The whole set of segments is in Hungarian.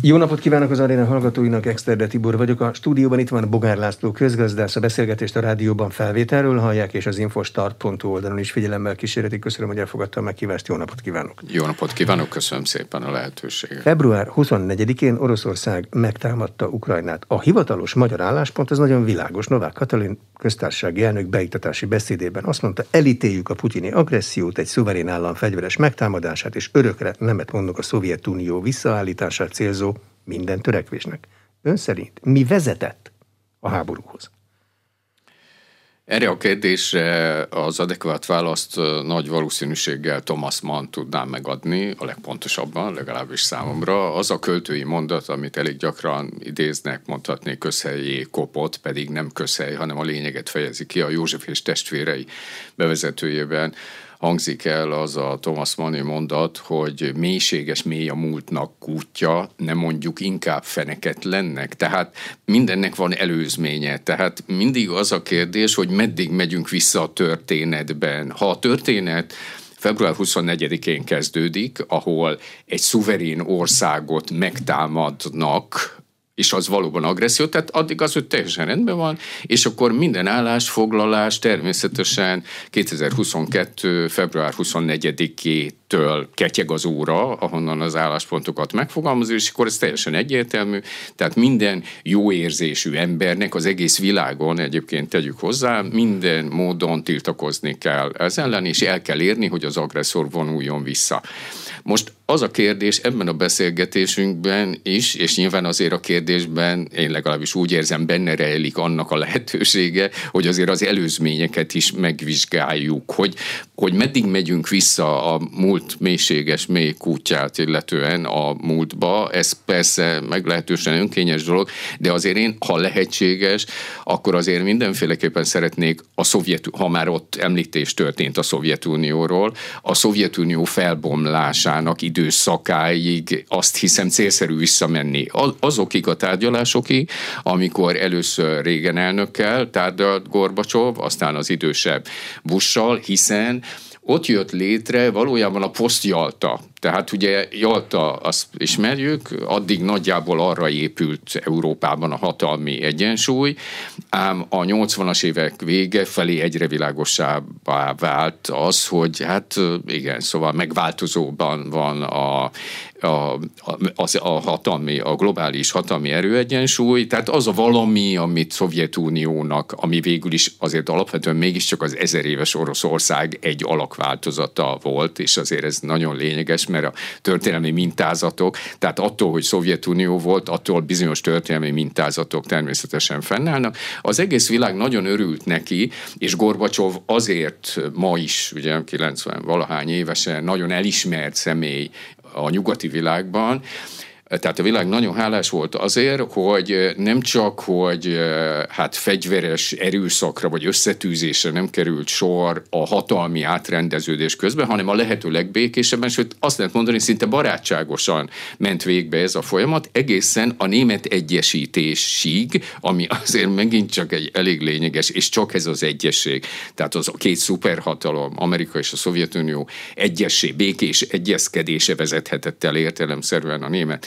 Jó napot kívánok az aréna hallgatóinak, Exterde Tibor vagyok. A stúdióban itt van Bogár László közgazdász, a beszélgetést a rádióban felvételről hallják, és az infostart.hu oldalon is figyelemmel kísérletik. Köszönöm, hogy elfogadtam meg kívást. Jó napot kívánok! Jó napot kívánok, köszönöm szépen a lehetőséget. Február 24-én Oroszország megtámadta Ukrajnát. A hivatalos magyar álláspont az nagyon világos. Novák Katalin köztársasági elnök beiktatási beszédében azt mondta, elítéljük a putyini agressziót, egy szuverén állam fegyveres megtámadását, és örökre nemet mondok a Szovjetunió visszaállítását célzó minden törekvésnek. Ön szerint mi vezetett a háborúhoz? Erre a kérdésre az adekvát választ nagy valószínűséggel Thomas Mann tudná megadni, a legpontosabban, legalábbis számomra. Az a költői mondat, amit elég gyakran idéznek, mondhatnék közhelyé kopott, pedig nem közhely, hanem a lényeget fejezi ki a József és testvérei bevezetőjében, hangzik el az a Thomas Mann mondat, hogy mélységes mély a múltnak kútja, nem mondjuk inkább feneket lennek. Tehát mindennek van előzménye. Tehát mindig az a kérdés, hogy meddig megyünk vissza a történetben. Ha a történet február 24-én kezdődik, ahol egy szuverén országot megtámadnak, és az valóban agresszió, tehát addig az, hogy teljesen rendben van, és akkor minden állásfoglalás természetesen 2022. február 24-től ketyeg az óra, ahonnan az álláspontokat megfogalmazó, és akkor ez teljesen egyértelmű, tehát minden jó érzésű embernek az egész világon egyébként tegyük hozzá, minden módon tiltakozni kell ez ellen, és el kell érni, hogy az agresszor vonuljon vissza. Most az a kérdés ebben a beszélgetésünkben is, és nyilván azért a kérdésben én legalábbis úgy érzem, benne rejlik annak a lehetősége, hogy azért az előzményeket is megvizsgáljuk, hogy, hogy meddig megyünk vissza a múlt mélységes mély kútját, illetően a múltba. Ez persze meglehetősen önkényes dolog, de azért én, ha lehetséges, akkor azért mindenféleképpen szeretnék a szovjet, ha már ott említés történt a Szovjetunióról, a Szovjetunió felbomlásának idő időszakáig azt hiszem célszerű visszamenni. Azokig a tárgyalásokig, amikor először régen elnökkel tárgyalt Gorbacsov, aztán az idősebb Bussal, hiszen ott jött létre valójában a posztjalta tehát ugye Jalta azt ismerjük, addig nagyjából arra épült Európában a hatalmi egyensúly, ám a 80-as évek vége felé egyre világosabbá vált az, hogy hát igen, szóval megváltozóban van a, a, a, a hatalmi, a globális hatalmi erőegyensúly, tehát az a valami, amit Szovjetuniónak, ami végül is azért alapvetően mégiscsak az ezer éves Oroszország egy alakváltozata volt, és azért ez nagyon lényeges, mert a történelmi mintázatok, tehát attól, hogy Szovjetunió volt, attól bizonyos történelmi mintázatok természetesen fennállnak. Az egész világ nagyon örült neki, és Gorbacsov azért ma is, ugye 90 valahány évesen nagyon elismert személy a nyugati világban, tehát a világ nagyon hálás volt azért, hogy nem csak, hogy hát fegyveres erőszakra vagy összetűzésre nem került sor a hatalmi átrendeződés közben, hanem a lehető legbékésebben, sőt azt lehet mondani, szinte barátságosan ment végbe ez a folyamat, egészen a német egyesítésig, ami azért megint csak egy elég lényeges, és csak ez az egyesség. Tehát az a két szuperhatalom, Amerika és a Szovjetunió egyessé, békés egyezkedése vezethetett el értelemszerűen a német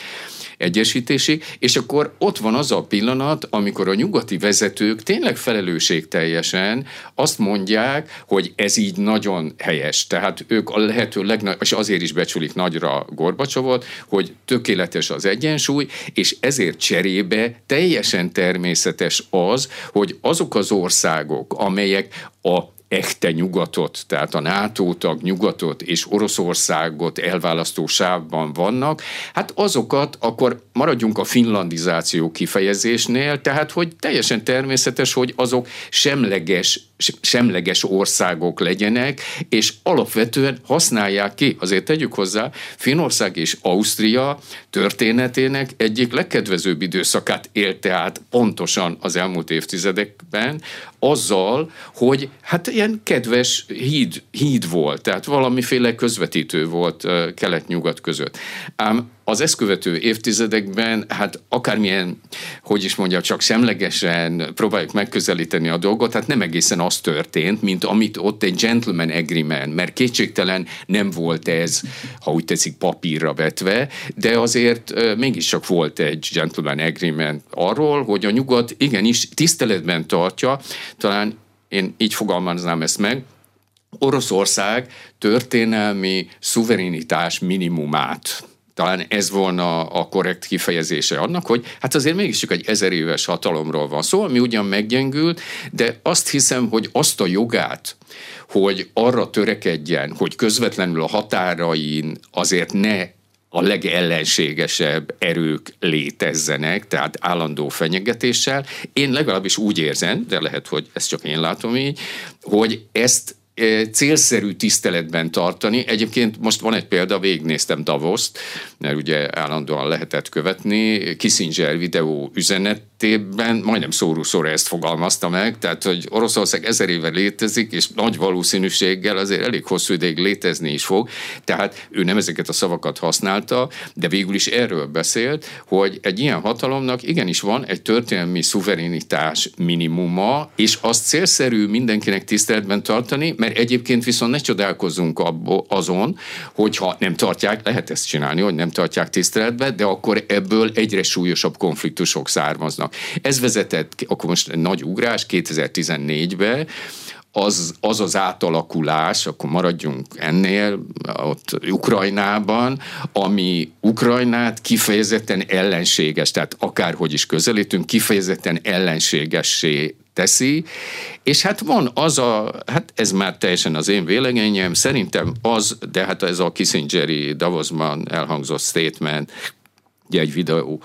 egyesítésig, és akkor ott van az a pillanat, amikor a nyugati vezetők tényleg felelősségteljesen azt mondják, hogy ez így nagyon helyes. Tehát ők a lehető legnagyobb, és azért is becsülik nagyra Gorbacsovot, hogy tökéletes az egyensúly, és ezért cserébe teljesen természetes az, hogy azok az országok, amelyek a echte nyugatot, tehát a NATO tag nyugatot és Oroszországot elválasztó sávban vannak, hát azokat akkor maradjunk a finlandizáció kifejezésnél, tehát hogy teljesen természetes, hogy azok semleges semleges országok legyenek, és alapvetően használják ki, azért tegyük hozzá, Finország és Ausztria történetének egyik legkedvezőbb időszakát élte át pontosan az elmúlt évtizedekben, azzal, hogy hát ilyen kedves híd, híd volt, tehát valamiféle közvetítő volt kelet-nyugat között. Ám az ezt követő évtizedekben, hát akármilyen, hogy is mondja, csak semlegesen próbáljuk megközelíteni a dolgot, hát nem egészen az történt, mint amit ott egy gentleman agreement, mert kétségtelen nem volt ez, ha úgy tetszik, papírra vetve, de azért mégiscsak volt egy gentleman agreement arról, hogy a nyugat igenis tiszteletben tartja, talán én így fogalmaznám ezt meg, Oroszország történelmi szuverenitás minimumát talán ez volna a korrekt kifejezése annak, hogy hát azért mégiscsak egy ezer éves hatalomról van szó, ami ugyan meggyengült, de azt hiszem, hogy azt a jogát, hogy arra törekedjen, hogy közvetlenül a határain azért ne a legellenségesebb erők létezzenek, tehát állandó fenyegetéssel. Én legalábbis úgy érzem, de lehet, hogy ezt csak én látom így, hogy ezt célszerű tiszteletben tartani. Egyébként most van egy példa, végignéztem Davoszt, mert ugye állandóan lehetett követni, Kissinger videó üzenetében, majdnem szóról ezt fogalmazta meg, tehát, hogy Oroszország ezer éve létezik, és nagy valószínűséggel azért elég hosszú ideig létezni is fog, tehát ő nem ezeket a szavakat használta, de végül is erről beszélt, hogy egy ilyen hatalomnak igenis van egy történelmi szuverenitás minimuma, és azt célszerű mindenkinek tiszteletben tartani, mert egyébként viszont ne csodálkozzunk abbo, azon, hogyha nem tartják, lehet ezt csinálni, hogy nem tartják tiszteletbe, de akkor ebből egyre súlyosabb konfliktusok származnak. Ez vezetett, akkor most nagy ugrás 2014-be, az, az az átalakulás, akkor maradjunk ennél, ott Ukrajnában, ami Ukrajnát kifejezetten ellenséges, tehát akárhogy is közelítünk, kifejezetten ellenségessé teszi, és hát van az a, hát ez már teljesen az én véleményem, szerintem az, de hát ez a Kissingeri Davosban elhangzott statement, egy videó,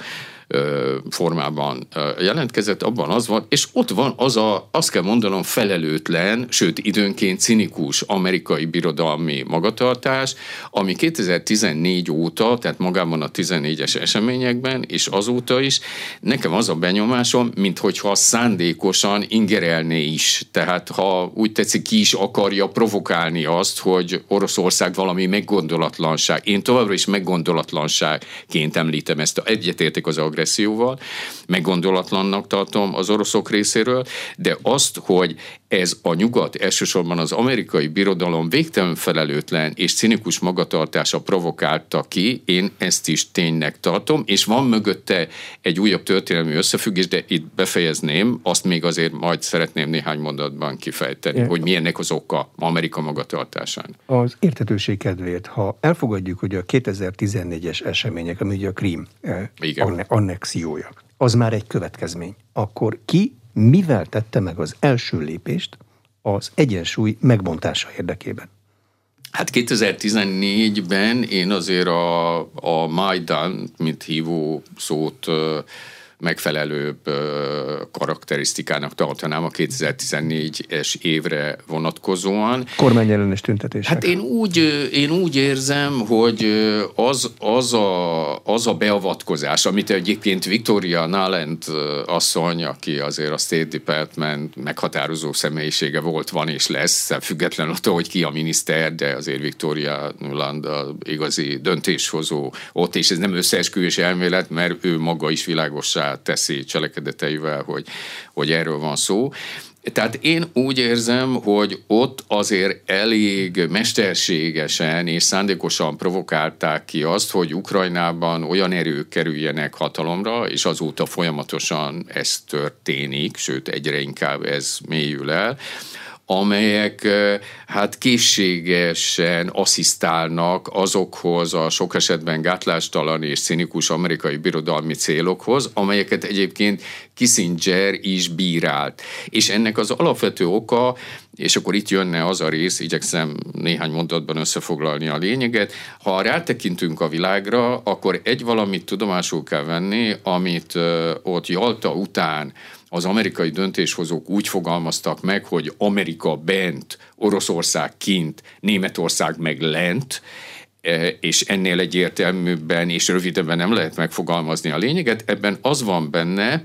formában jelentkezett, abban az van, és ott van az a, azt kell mondanom, felelőtlen, sőt időnként cinikus amerikai birodalmi magatartás, ami 2014 óta, tehát magában a 14-es eseményekben, és azóta is, nekem az a benyomásom, minthogyha szándékosan ingerelné is. Tehát ha úgy tetszik, ki is akarja provokálni azt, hogy Oroszország valami meggondolatlanság. Én továbbra is meggondolatlanságként említem ezt. Egyetértek az agresszióval, meggondolatlannak tartom az oroszok részéről, de azt, hogy ez a nyugat, elsősorban az amerikai birodalom végtelen felelőtlen és cinikus magatartása provokálta ki, én ezt is ténynek tartom, és van mögötte egy újabb történelmi összefüggés, de itt befejezném, azt még azért majd szeretném néhány mondatban kifejteni, é. hogy milyennek az oka Amerika magatartásán. Az értetőség kedvéért, ha elfogadjuk, hogy a 2014-es események, ami ugye a Krím eh, annexiója, az már egy következmény, akkor ki mivel tette meg az első lépést az egyensúly megbontása érdekében? Hát 2014-ben én azért a, a Majdan, mint hívó szót megfelelőbb karakterisztikának tartanám a 2014-es évre vonatkozóan. Kormányellenes tüntetések. Hát én úgy, én úgy érzem, hogy az, az, a, az a beavatkozás, amit egyébként Victoria Nalent asszony, aki azért a State Department meghatározó személyisége volt, van és lesz, független attól, hogy ki a miniszter, de azért Victoria Nuland igazi döntéshozó ott, és ez nem összeesküvés elmélet, mert ő maga is világossá teszi cselekedeteivel, hogy, hogy erről van szó. Tehát én úgy érzem, hogy ott azért elég mesterségesen és szándékosan provokálták ki azt, hogy Ukrajnában olyan erők kerüljenek hatalomra, és azóta folyamatosan ez történik, sőt egyre inkább ez mélyül el, amelyek hát készségesen asszisztálnak azokhoz a sok esetben gátlástalan és színikus amerikai birodalmi célokhoz, amelyeket egyébként Kissinger is bírált. És ennek az alapvető oka, és akkor itt jönne az a rész, igyekszem néhány mondatban összefoglalni a lényeget, ha rátekintünk a világra, akkor egy valamit tudomásul kell venni, amit ott Jalta után az amerikai döntéshozók úgy fogalmaztak meg, hogy Amerika bent, Oroszország kint, Németország meg lent, e, és ennél egyértelműbben és rövidebben nem lehet megfogalmazni a lényeget. Ebben az van benne,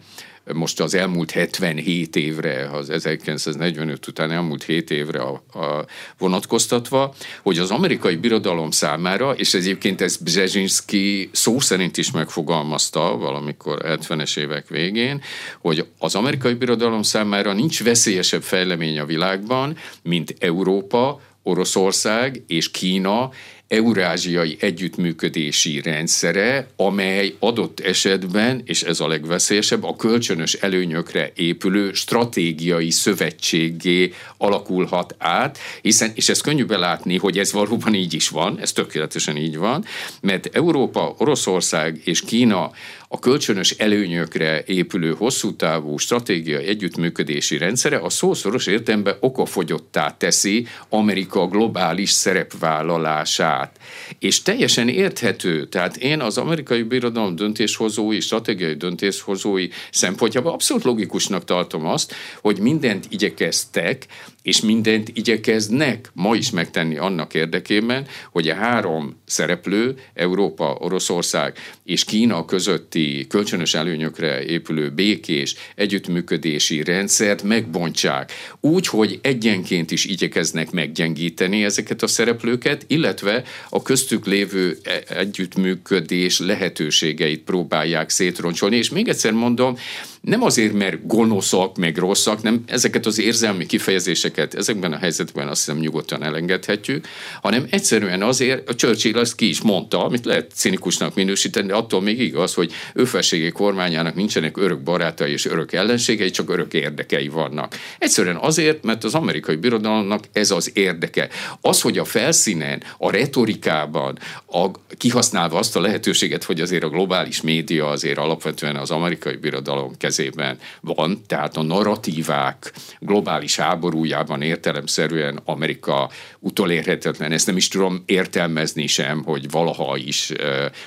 most az elmúlt 77 évre, az 1945 után elmúlt 7 évre a, a vonatkoztatva, hogy az amerikai birodalom számára, és egyébként ezt Brzezinski szó szerint is megfogalmazta valamikor 70-es évek végén, hogy az amerikai birodalom számára nincs veszélyesebb fejlemény a világban, mint Európa, Oroszország és Kína eurázsiai együttműködési rendszere, amely adott esetben, és ez a legveszélyesebb, a kölcsönös előnyökre épülő stratégiai szövetségé alakulhat át, hiszen, és ez könnyű belátni, hogy ez valóban így is van, ez tökéletesen így van, mert Európa, Oroszország és Kína a kölcsönös előnyökre épülő hosszú távú stratégiai együttműködési rendszere a szószoros értelemben okafogyottá teszi Amerika globális szerepvállalását. És teljesen érthető, tehát én az amerikai birodalom döntéshozói, stratégiai döntéshozói szempontjából abszolút logikusnak tartom azt, hogy mindent igyekeztek, és mindent igyekeznek ma is megtenni annak érdekében, hogy a három szereplő, Európa, Oroszország és Kína közötti kölcsönös előnyökre épülő békés együttműködési rendszert megbontsák. Úgy, hogy egyenként is igyekeznek meggyengíteni ezeket a szereplőket, illetve a köztük lévő e- együttműködés lehetőségeit próbálják szétroncsolni. És még egyszer mondom, nem azért, mert gonoszak, meg rosszak, nem ezeket az érzelmi kifejezéseket ezekben a helyzetben azt hiszem nyugodtan elengedhetjük, hanem egyszerűen azért, a Churchill azt ki is mondta, amit lehet cinikusnak minősíteni, de attól még igaz, hogy ő kormányának nincsenek örök barátai és örök ellenségei, csak örök érdekei vannak. Egyszerűen azért, mert az amerikai birodalomnak ez az érdeke. Az, hogy a felszínen, a retorikában, a, kihasználva azt a lehetőséget, hogy azért a globális média azért alapvetően az amerikai birodalom kezében van, tehát a narratívák globális háborújában értelemszerűen Amerika utolérhetetlen. Ezt nem is tudom értelmezni sem, hogy valaha is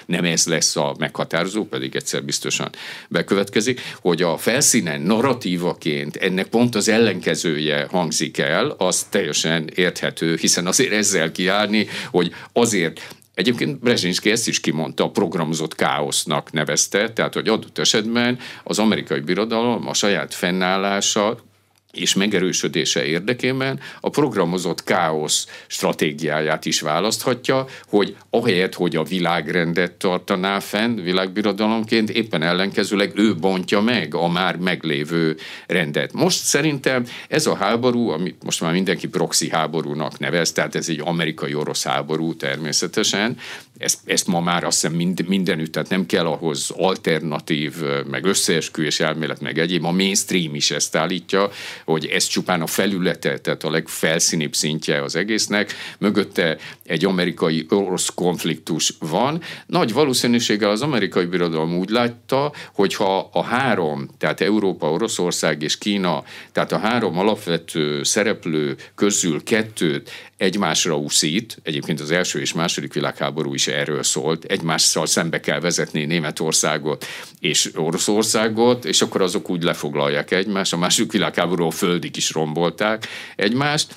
nem ez lesz a meghatározó, pedig egyszer biztosan bekövetkezik, hogy a felszínen narratívaként ennek pont az ellenkezője hangzik el, az teljesen érthető, hiszen azért ezzel kiállni, hogy azért Egyébként Brzezinski ezt is kimondta, a programozott káosznak nevezte, tehát hogy adott esetben az amerikai birodalom a saját fennállása és megerősödése érdekében a programozott káosz stratégiáját is választhatja, hogy ahelyett, hogy a világrendet tartaná fenn világbirodalomként, éppen ellenkezőleg ő bontja meg a már meglévő rendet. Most szerintem ez a háború, amit most már mindenki proxy háborúnak nevez, tehát ez egy amerikai-orosz háború természetesen, ezt, ezt ma már azt hiszem mind, mindenütt, tehát nem kell ahhoz alternatív, meg összeesküvés elmélet, meg egyéb, a mainstream is ezt állítja, hogy ez csupán a felülete, tehát a legfelszínibb szintje az egésznek, mögötte egy amerikai-orosz konfliktus van. Nagy valószínűséggel az amerikai birodalom úgy látta, hogy ha a három, tehát Európa, Oroszország és Kína, tehát a három alapvető szereplő közül kettőt egymásra úszít, egyébként az első és második világháború is erről szólt, egymással szembe kell vezetni Németországot és Oroszországot, és akkor azok úgy lefoglalják egymást, a második világháború földig is rombolták egymást,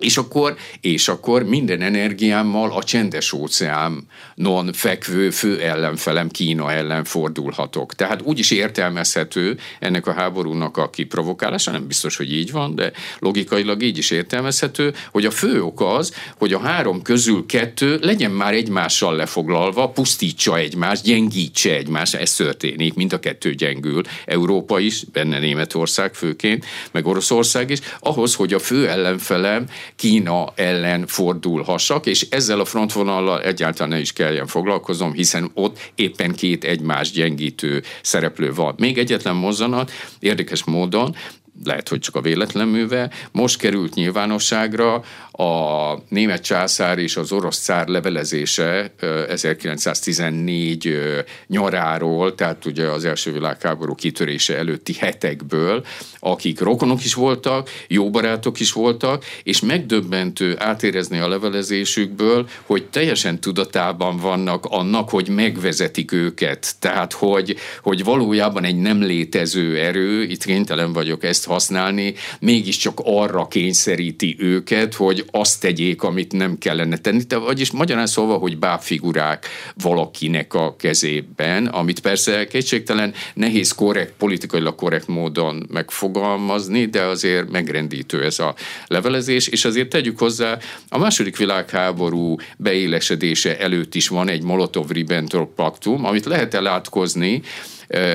és akkor, és akkor minden energiámmal a csendes óceánon fekvő fő ellenfelem Kína ellen fordulhatok. Tehát úgy is értelmezhető ennek a háborúnak a kiprovokálása, nem biztos, hogy így van, de logikailag így is értelmezhető, hogy a fő ok az, hogy a három közül kettő legyen már egymással lefoglalva, pusztítsa egymást, gyengítse egymást, ez történik, mind a kettő gyengül. Európa is, benne Németország főként, meg Oroszország is, ahhoz, hogy a fő ellenfelem Kína ellen fordulhassak, és ezzel a frontvonallal egyáltalán ne is kelljen foglalkoznom, hiszen ott éppen két egymás gyengítő szereplő van. Még egyetlen mozzanat, érdekes módon, lehet, hogy csak a véletlen műve, most került nyilvánosságra a német császár és az orosz cár levelezése 1914 nyaráról, tehát ugye az első világháború kitörése előtti hetekből, akik rokonok is voltak, jó barátok is voltak, és megdöbbentő átérezni a levelezésükből, hogy teljesen tudatában vannak annak, hogy megvezetik őket. Tehát, hogy, hogy valójában egy nem létező erő, itt kénytelen vagyok ezt használni, mégiscsak arra kényszeríti őket, hogy azt tegyék, amit nem kellene tenni. De, vagyis magyarán szólva, hogy bábfigurák valakinek a kezében, amit persze kétségtelen nehéz korrekt, politikailag korrekt módon megfogalmazni, de azért megrendítő ez a levelezés, és azért tegyük hozzá, a második világháború beélesedése előtt is van egy Molotov-Ribbentrop paktum, amit lehet elátkozni,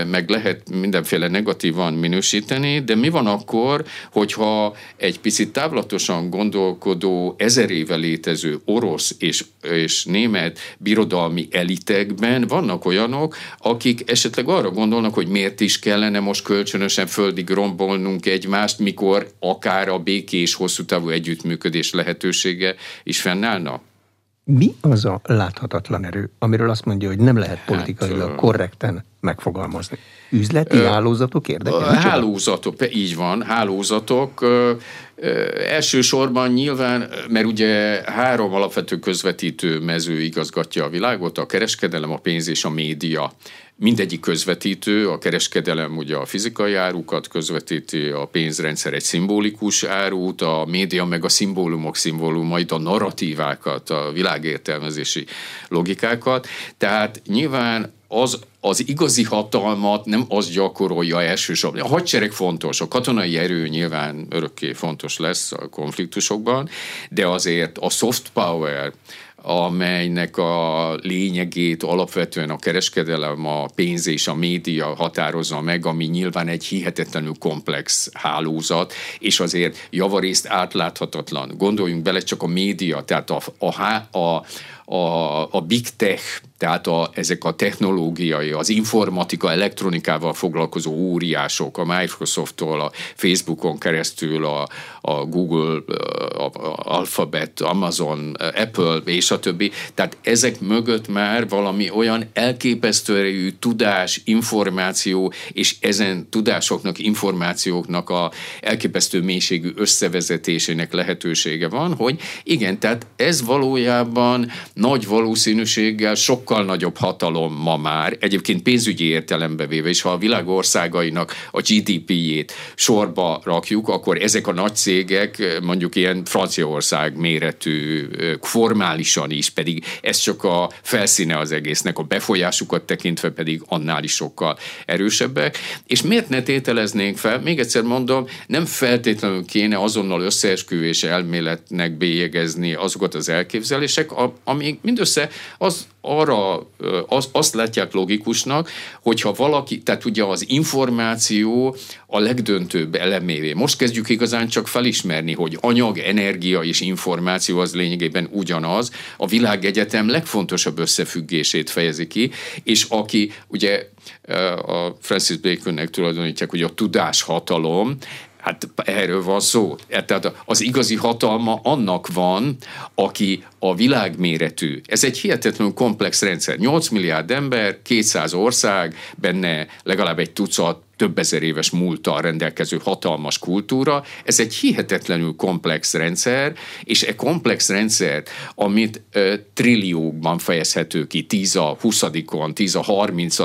meg lehet mindenféle negatívan minősíteni, de mi van akkor, hogyha egy picit távlatosan gondolkodó, ezer éve létező orosz és, és német birodalmi elitekben vannak olyanok, akik esetleg arra gondolnak, hogy miért is kellene most kölcsönösen földig rombolnunk egymást, mikor akár a békés hosszú távú együttműködés lehetősége is fennállna? Mi az a láthatatlan erő, amiről azt mondja, hogy nem lehet politikailag hát, korrekten megfogalmazni? Üzleti ö, hálózatok érdekel? Hálózatok, így van, hálózatok. Elsősorban nyilván, mert ugye három alapvető közvetítő mező igazgatja a világot, a kereskedelem, a pénz és a média mindegyik közvetítő, a kereskedelem ugye a fizikai árukat közvetíti, a pénzrendszer egy szimbolikus árut, a média meg a szimbólumok szimbólumait, a narratívákat, a világértelmezési logikákat. Tehát nyilván az, az igazi hatalmat nem az gyakorolja elsősorban. A hadsereg fontos, a katonai erő nyilván örökké fontos lesz a konfliktusokban, de azért a soft power, amelynek a lényegét alapvetően a kereskedelem, a pénz és a média határozza meg, ami nyilván egy hihetetlenül komplex hálózat, és azért javarészt átláthatatlan. Gondoljunk bele csak a média, tehát a, a, a, a, a big tech, tehát a, ezek a technológiai, az informatika, elektronikával foglalkozó óriások, a Microsofttól, a Facebookon keresztül, a, a Google, a, a Alphabet, Amazon, Apple és a többi. Tehát ezek mögött már valami olyan elképesztő tudás, információ, és ezen tudásoknak, információknak a elképesztő mélységű összevezetésének lehetősége van, hogy igen, tehát ez valójában nagy valószínűséggel sokkal nagyobb hatalom ma már, egyébként pénzügyi értelembe véve, és ha a világ országainak a GDP-jét sorba rakjuk, akkor ezek a nagy cégek mondjuk ilyen Franciaország méretű formálisan is, pedig ez csak a felszíne az egésznek, a befolyásukat tekintve pedig annál is sokkal erősebbek. És miért ne tételeznénk fel, még egyszer mondom, nem feltétlenül kéne azonnal összeesküvés elméletnek bélyegezni azokat az elképzelések, ami még mindössze az arra az, azt látják logikusnak, hogyha valaki, tehát ugye az információ a legdöntőbb elemévé. Most kezdjük igazán csak felismerni, hogy anyag, energia és információ az lényegében ugyanaz, a világegyetem legfontosabb összefüggését fejezi ki, és aki ugye a Francis Baconnek tulajdonítják, hogy a tudáshatalom, Hát erről van szó. Tehát az igazi hatalma annak van, aki a világméretű. Ez egy hihetetlenül komplex rendszer. 8 milliárd ember, 200 ország, benne legalább egy tucat több ezer éves múlttal rendelkező hatalmas kultúra, ez egy hihetetlenül komplex rendszer, és e komplex rendszer, amit ö, trilliókban fejezhető ki, 10 a 20 10 a 30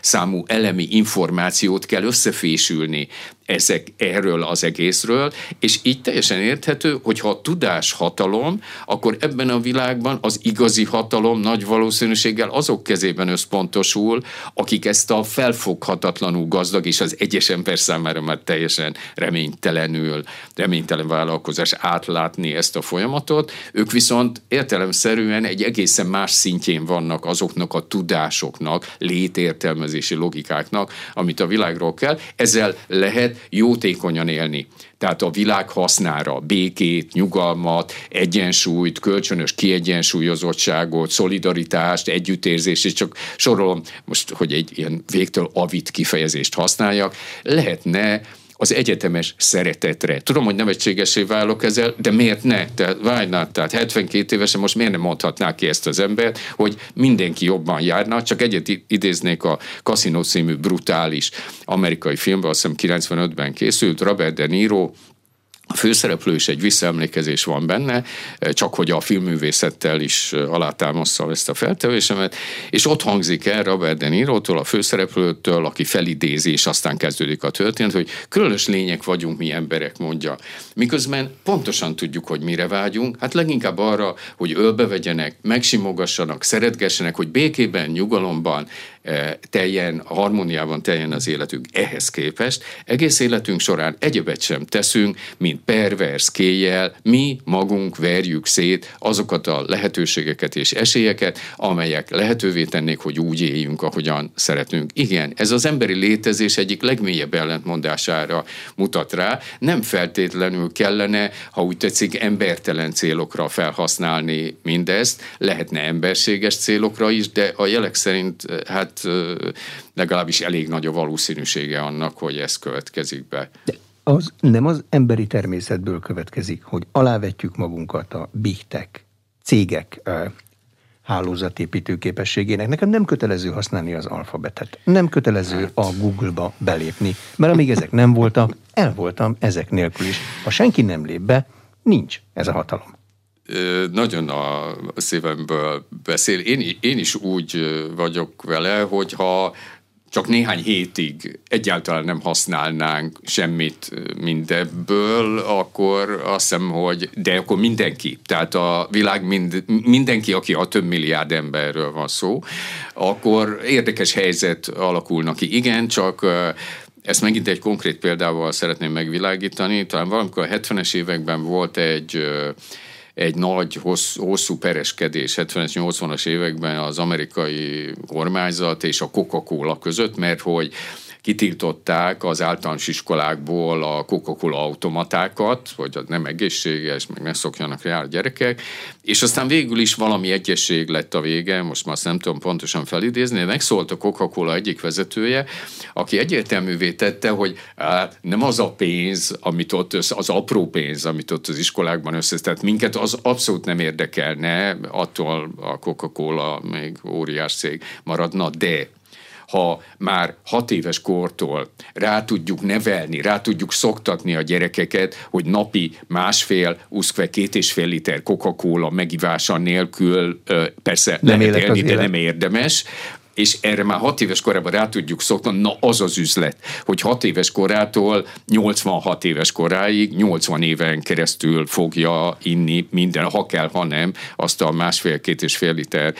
számú elemi információt kell összefésülni ezek erről az egészről, és így teljesen érthető, hogy ha a tudás hatalom, akkor ebben a világban az igazi hatalom nagy valószínűséggel azok kezében összpontosul, akik ezt a felfoghatatlanul gazdag és az egyes ember számára már teljesen reménytelenül, reménytelen vállalkozás átlátni ezt a folyamatot. Ők viszont értelemszerűen egy egészen más szintjén vannak azoknak a tudásoknak, létértelmezési logikáknak, amit a világról kell. Ezzel lehet jótékonyan élni. Tehát a világ hasznára békét, nyugalmat, egyensúlyt, kölcsönös kiegyensúlyozottságot, szolidaritást, együttérzést, és csak sorolom most, hogy egy ilyen végtől avit kifejezést használjak, lehetne az egyetemes szeretetre. Tudom, hogy nevetségesé válok ezzel, de miért ne? Tehát vágynál, tehát 72 évesen most miért nem mondhatná ki ezt az embert, hogy mindenki jobban járna, csak egyet idéznék a Casino című brutális amerikai filmben, azt hiszem 95-ben készült, Robert De Niro főszereplő is egy visszaemlékezés van benne, csak hogy a filmművészettel is alátámasztja ezt a feltevésemet, és ott hangzik el Robert De Niro-tól, a főszereplőtől, aki felidézi, és aztán kezdődik a történet, hogy különös lények vagyunk mi emberek, mondja. Miközben pontosan tudjuk, hogy mire vágyunk, hát leginkább arra, hogy ölbevegyenek, megsimogassanak, szeretgessenek, hogy békében, nyugalomban, teljen, harmóniában teljen az életünk. Ehhez képest egész életünk során egyebet sem teszünk, mint pervers kéjjel, mi magunk verjük szét azokat a lehetőségeket és esélyeket, amelyek lehetővé tennék, hogy úgy éljünk, ahogyan szeretünk. Igen, ez az emberi létezés egyik legmélyebb ellentmondására mutat rá. Nem feltétlenül kellene, ha úgy tetszik, embertelen célokra felhasználni mindezt, lehetne emberséges célokra is, de a jelek szerint hát legalábbis elég nagy a valószínűsége annak, hogy ez következik be. De az nem az emberi természetből következik, hogy alávetjük magunkat a bigtek, cégek hálózatépítő képességének. Nekem nem kötelező használni az alfabetet. Nem kötelező hát. a Google-ba belépni. Mert amíg ezek nem voltak, el voltam ezek nélkül is. Ha senki nem lép be, nincs ez a hatalom nagyon a szívemből beszél. Én, én is úgy vagyok vele, hogyha csak néhány hétig egyáltalán nem használnánk semmit mindebből, akkor azt hiszem, hogy de akkor mindenki, tehát a világ mind, mindenki, aki a több milliárd emberről van szó, akkor érdekes helyzet alakulna ki. Igen, csak ezt megint egy konkrét példával szeretném megvilágítani. Talán valamikor a 70-es években volt egy egy nagy, hosszú, pereskedés 70-es, 80-as években az amerikai kormányzat és a Coca-Cola között, mert hogy kitiltották az általános iskolákból a Coca-Cola automatákat, hogy az nem egészséges, meg ne szokjanak rá a gyerekek, és aztán végül is valami egyesség lett a vége, most már azt nem tudom pontosan felidézni, megszólt a Coca-Cola egyik vezetője, aki egyértelművé tette, hogy nem az a pénz, amit ott össze, az apró pénz, amit ott az iskolákban össze, tehát minket az abszolút nem érdekelne, attól a Coca-Cola még óriás cég maradna, de ha már hat éves kortól rá tudjuk nevelni, rá tudjuk szoktatni a gyerekeket, hogy napi másfél, uszkve két és fél liter Coca-Cola megivása nélkül persze nem lehet élni, de nem érdemes, és erre már hat éves korában rá tudjuk szokni, na az az üzlet, hogy hat éves korától 86 éves koráig, 80 éven keresztül fogja inni minden, ha kell, ha nem, azt a másfél-két és fél liter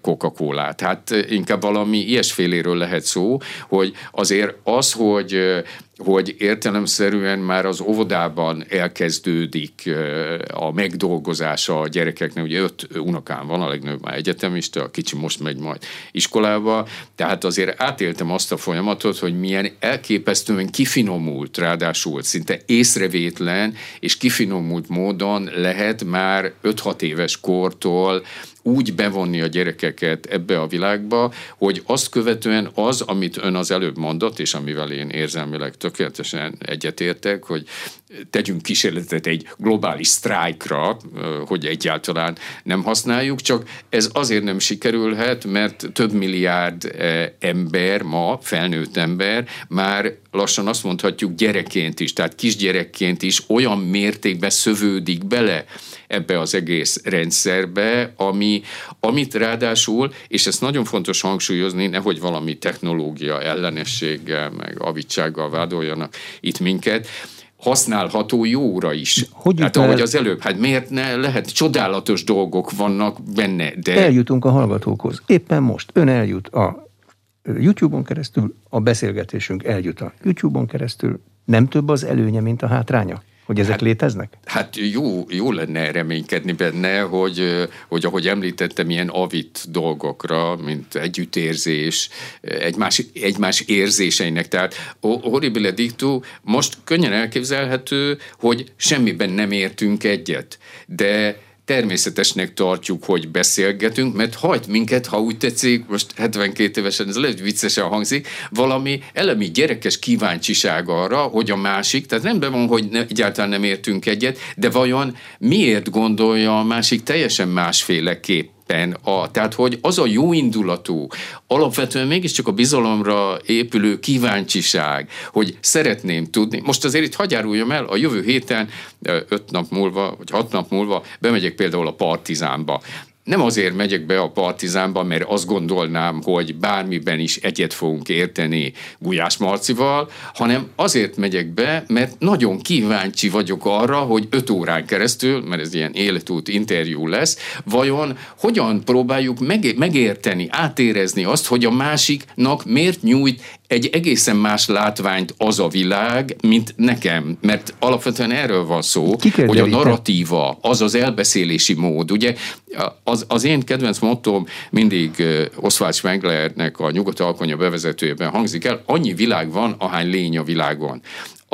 Coca-Colát. Hát inkább valami ilyesféléről lehet szó, hogy azért az, hogy hogy értelemszerűen már az óvodában elkezdődik a megdolgozása a gyerekeknek. Ugye öt unokám van, a legnagyobb már egyetemista, a kicsi most megy majd iskolába, tehát azért átéltem azt a folyamatot, hogy milyen elképesztően kifinomult, ráadásul szinte észrevétlen és kifinomult módon lehet már 5-6 éves kortól úgy bevonni a gyerekeket ebbe a világba, hogy azt követően az, amit ön az előbb mondott, és amivel én érzelmileg tökéletesen egyetértek, hogy tegyünk kísérletet egy globális sztrájkra, hogy egyáltalán nem használjuk, csak ez azért nem sikerülhet, mert több milliárd ember ma, felnőtt ember már lassan azt mondhatjuk gyerekként is, tehát kisgyerekként is olyan mértékben szövődik bele ebbe az egész rendszerbe, ami, amit ráadásul, és ezt nagyon fontos hangsúlyozni, nehogy valami technológia ellenességgel, meg avitsággal vádoljanak itt minket, használható jóra is. Hogy hát ahogy el... az előbb, hát miért ne lehet, csodálatos dolgok vannak benne, de... Eljutunk a hallgatókhoz. Éppen most ön eljut a YouTube-on keresztül, a beszélgetésünk eljut a YouTube-on keresztül. Nem több az előnye, mint a hátránya? Hogy ezek hát, léteznek? Hát jó, jó lenne reménykedni benne, hogy, hogy ahogy említettem, ilyen avit dolgokra, mint együttérzés, egymás, egymás érzéseinek. Tehát horribile dictu most könnyen elképzelhető, hogy semmiben nem értünk egyet. De természetesnek tartjuk, hogy beszélgetünk, mert hajt minket, ha úgy tetszik, most 72 évesen, ez lehet viccesen hangzik, valami elemi gyerekes kíváncsiság arra, hogy a másik, tehát nem van, hogy ne, egyáltalán nem értünk egyet, de vajon miért gondolja a másik teljesen másféleképp a, tehát hogy az a jó indulatú, alapvetően mégiscsak a bizalomra épülő kíváncsiság, hogy szeretném tudni. Most azért itt hagyáruljam el, a jövő héten, öt nap múlva, vagy hat nap múlva bemegyek például a Partizánba nem azért megyek be a partizánba, mert azt gondolnám, hogy bármiben is egyet fogunk érteni Gulyás Marcival, hanem azért megyek be, mert nagyon kíváncsi vagyok arra, hogy öt órán keresztül, mert ez ilyen életút interjú lesz, vajon hogyan próbáljuk megérteni, átérezni azt, hogy a másiknak miért nyújt egy egészen más látványt az a világ, mint nekem, mert alapvetően erről van szó, hogy a narratíva, az az elbeszélési mód, ugye az, az én kedvenc mottom mindig Oswald Spenglernek a Nyugat Alkonya bevezetőjében hangzik el, annyi világ van, ahány lény a világon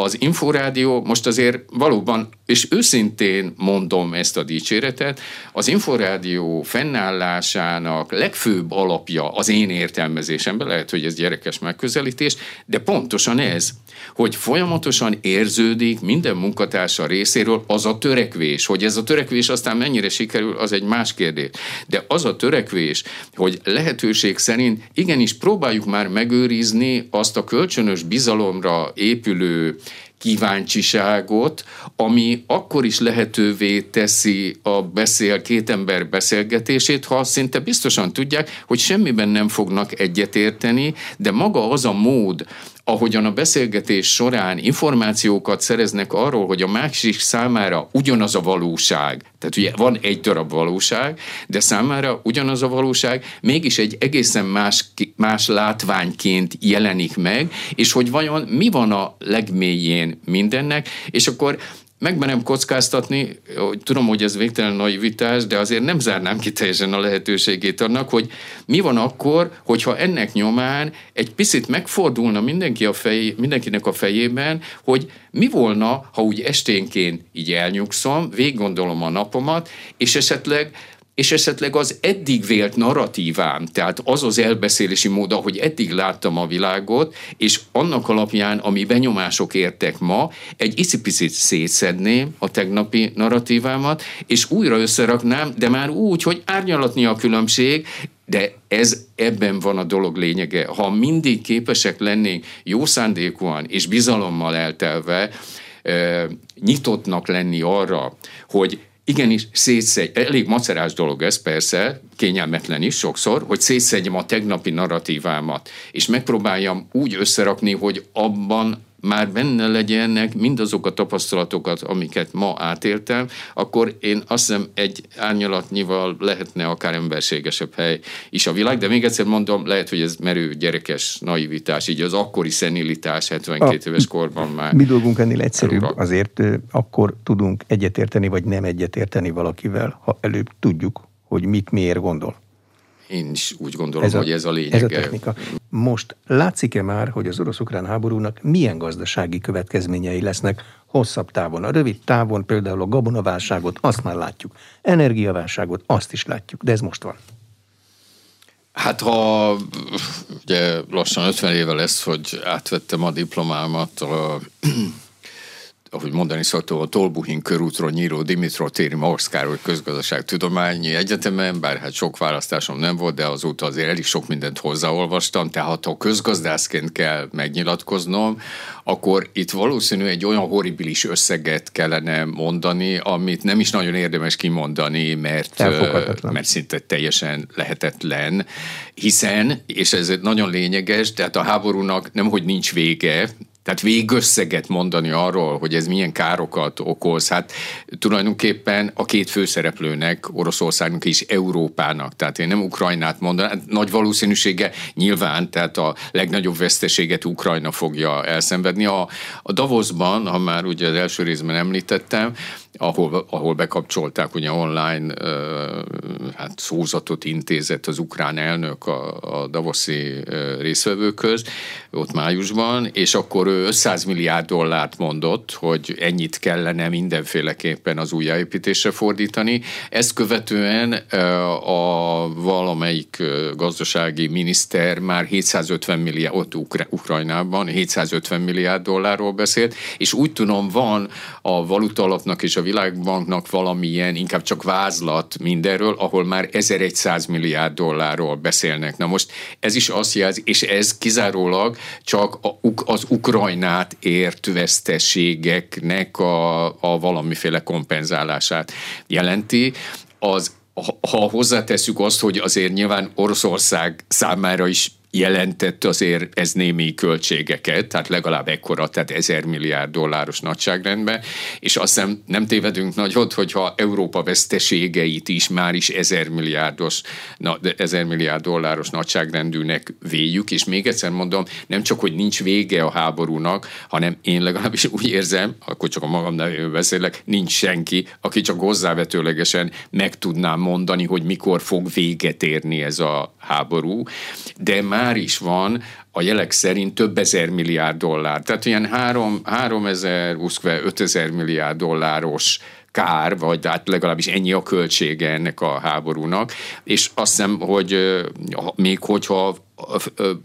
az Inforádió most azért valóban, és őszintén mondom ezt a dicséretet, az Inforádió fennállásának legfőbb alapja az én értelmezésemben, lehet, hogy ez gyerekes megközelítés, de pontosan ez, hogy folyamatosan érződik minden munkatársa részéről az a törekvés, hogy ez a törekvés aztán mennyire sikerül, az egy más kérdés. De az a törekvés, hogy lehetőség szerint igenis próbáljuk már megőrizni azt a kölcsönös bizalomra épülő kíváncsiságot, ami akkor is lehetővé teszi a beszél, két ember beszélgetését, ha szinte biztosan tudják, hogy semmiben nem fognak egyetérteni, de maga az a mód, ahogyan a beszélgetés során információkat szereznek arról, hogy a másik számára ugyanaz a valóság, tehát ugye van egy darab valóság, de számára ugyanaz a valóság mégis egy egészen más, más látványként jelenik meg, és hogy vajon mi van a legmélyén mindennek, és akkor megmerem kockáztatni, hogy tudom, hogy ez végtelen naivitás, de azért nem zárnám ki teljesen a lehetőségét annak, hogy mi van akkor, hogyha ennek nyomán egy picit megfordulna mindenki a fej, mindenkinek a fejében, hogy mi volna, ha úgy esténként így elnyugszom, végiggondolom a napomat, és esetleg és esetleg az eddig vélt narratívám, tehát az az elbeszélési mód, ahogy eddig láttam a világot, és annak alapján, ami benyomások értek ma, egy icipicit szétszedném a tegnapi narratívámat, és újra összeraknám, de már úgy, hogy árnyalatni a különbség, de ez ebben van a dolog lényege. Ha mindig képesek lennénk jó szándékúan és bizalommal eltelve, nyitottnak lenni arra, hogy igenis szétszegy, elég macerás dolog ez persze, kényelmetlen is sokszor, hogy szétszedjem a tegnapi narratívámat, és megpróbáljam úgy összerakni, hogy abban már benne legyenek mindazok a tapasztalatokat, amiket ma átéltem, akkor én azt hiszem egy árnyalatnyival lehetne akár emberségesebb hely is a világ, de még egyszer mondom, lehet, hogy ez merő gyerekes naivitás, így az akkori szenilitás 72 a, éves korban már. Mi dolgunk ennél egyszerűbb, elura. azért akkor tudunk egyetérteni, vagy nem egyetérteni valakivel, ha előbb tudjuk, hogy mit miért gondol. Én is úgy gondolom, ez a, hogy ez a lényeg. Ez a technika. Most látszik-e már, hogy az orosz-ukrán háborúnak milyen gazdasági következményei lesznek hosszabb távon? A rövid távon például a gabonaválságot, azt már látjuk. Energiaválságot, azt is látjuk, de ez most van. Hát ha ugye lassan 50 éve lesz, hogy átvettem a diplomámat a ahogy mondani szoktam, a Tolbuhin körútról nyíró Dimitro téri Marx Károly közgazdaságtudományi egyetemen, bár hát sok választásom nem volt, de azóta azért elég sok mindent hozzáolvastam, tehát ha közgazdászként kell megnyilatkoznom, akkor itt valószínű egy olyan horribilis összeget kellene mondani, amit nem is nagyon érdemes kimondani, mert, mert szinte teljesen lehetetlen, hiszen, és ez nagyon lényeges, tehát a háborúnak nem, hogy nincs vége, tehát végösszeget mondani arról, hogy ez milyen károkat okoz, hát tulajdonképpen a két főszereplőnek, Oroszországnak és Európának, tehát én nem Ukrajnát mondanám, hát nagy valószínűsége nyilván, tehát a legnagyobb veszteséget Ukrajna fogja elszenvedni. A, a Davosban, ha már ugye az első részben említettem, ahol, ahol bekapcsolták ugye online hát szózatot intézett az ukrán elnök a, a Davoszi részvevőköz, ott májusban, és akkor ő 500 milliárd dollárt mondott, hogy ennyit kellene mindenféleképpen az újjáépítésre fordítani. Ezt követően a valamelyik gazdasági miniszter már 750 milliárd, ott Ukra- Ukrajnában 750 milliárd dollárról beszélt, és úgy tudom van a valuta alapnak és a világbanknak valamilyen, inkább csak vázlat mindenről, ahol már 1100 milliárd dollárról beszélnek. Na most ez is azt jelzi, és ez kizárólag csak az Ukrajnát ért veszteségeknek a, a valamiféle kompenzálását jelenti. Az ha hozzáteszük azt, hogy azért nyilván Oroszország számára is jelentett azért ez némi költségeket, tehát legalább ekkora, tehát ezer milliárd dolláros nagyságrendben, és azt hiszem nem tévedünk nagyot, hogyha Európa veszteségeit is már is ezer milliárdos, na, ezer milliárd dolláros nagyságrendűnek véljük, és még egyszer mondom, nem csak, hogy nincs vége a háborúnak, hanem én legalábbis úgy érzem, akkor csak a magam nevében beszélek, nincs senki, aki csak hozzávetőlegesen meg tudná mondani, hogy mikor fog véget érni ez a háború, de már már is van a jelek szerint több ezer milliárd dollár. Tehát ilyen 3, 3 ezer, 5 ezer milliárd dolláros kár, vagy hát legalábbis ennyi a költsége ennek a háborúnak, és azt hiszem, hogy még hogyha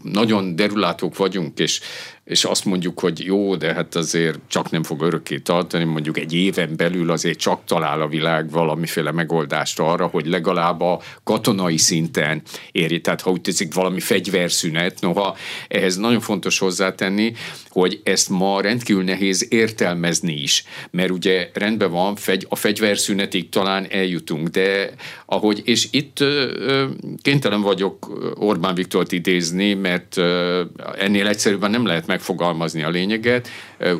nagyon derülátók vagyunk, és és azt mondjuk, hogy jó, de hát azért csak nem fog örökké tartani, mondjuk egy éven belül azért csak talál a világ valamiféle megoldást arra, hogy legalább a katonai szinten érje, tehát ha úgy tetszik valami fegyverszünet, noha ehhez nagyon fontos hozzátenni, hogy ezt ma rendkívül nehéz értelmezni is, mert ugye rendben van, a fegyverszünetig talán eljutunk, de ahogy, és itt kénytelen vagyok Orbán Viktort idézni, mert ennél egyszerűbben nem lehet megfogalmazni a lényeget.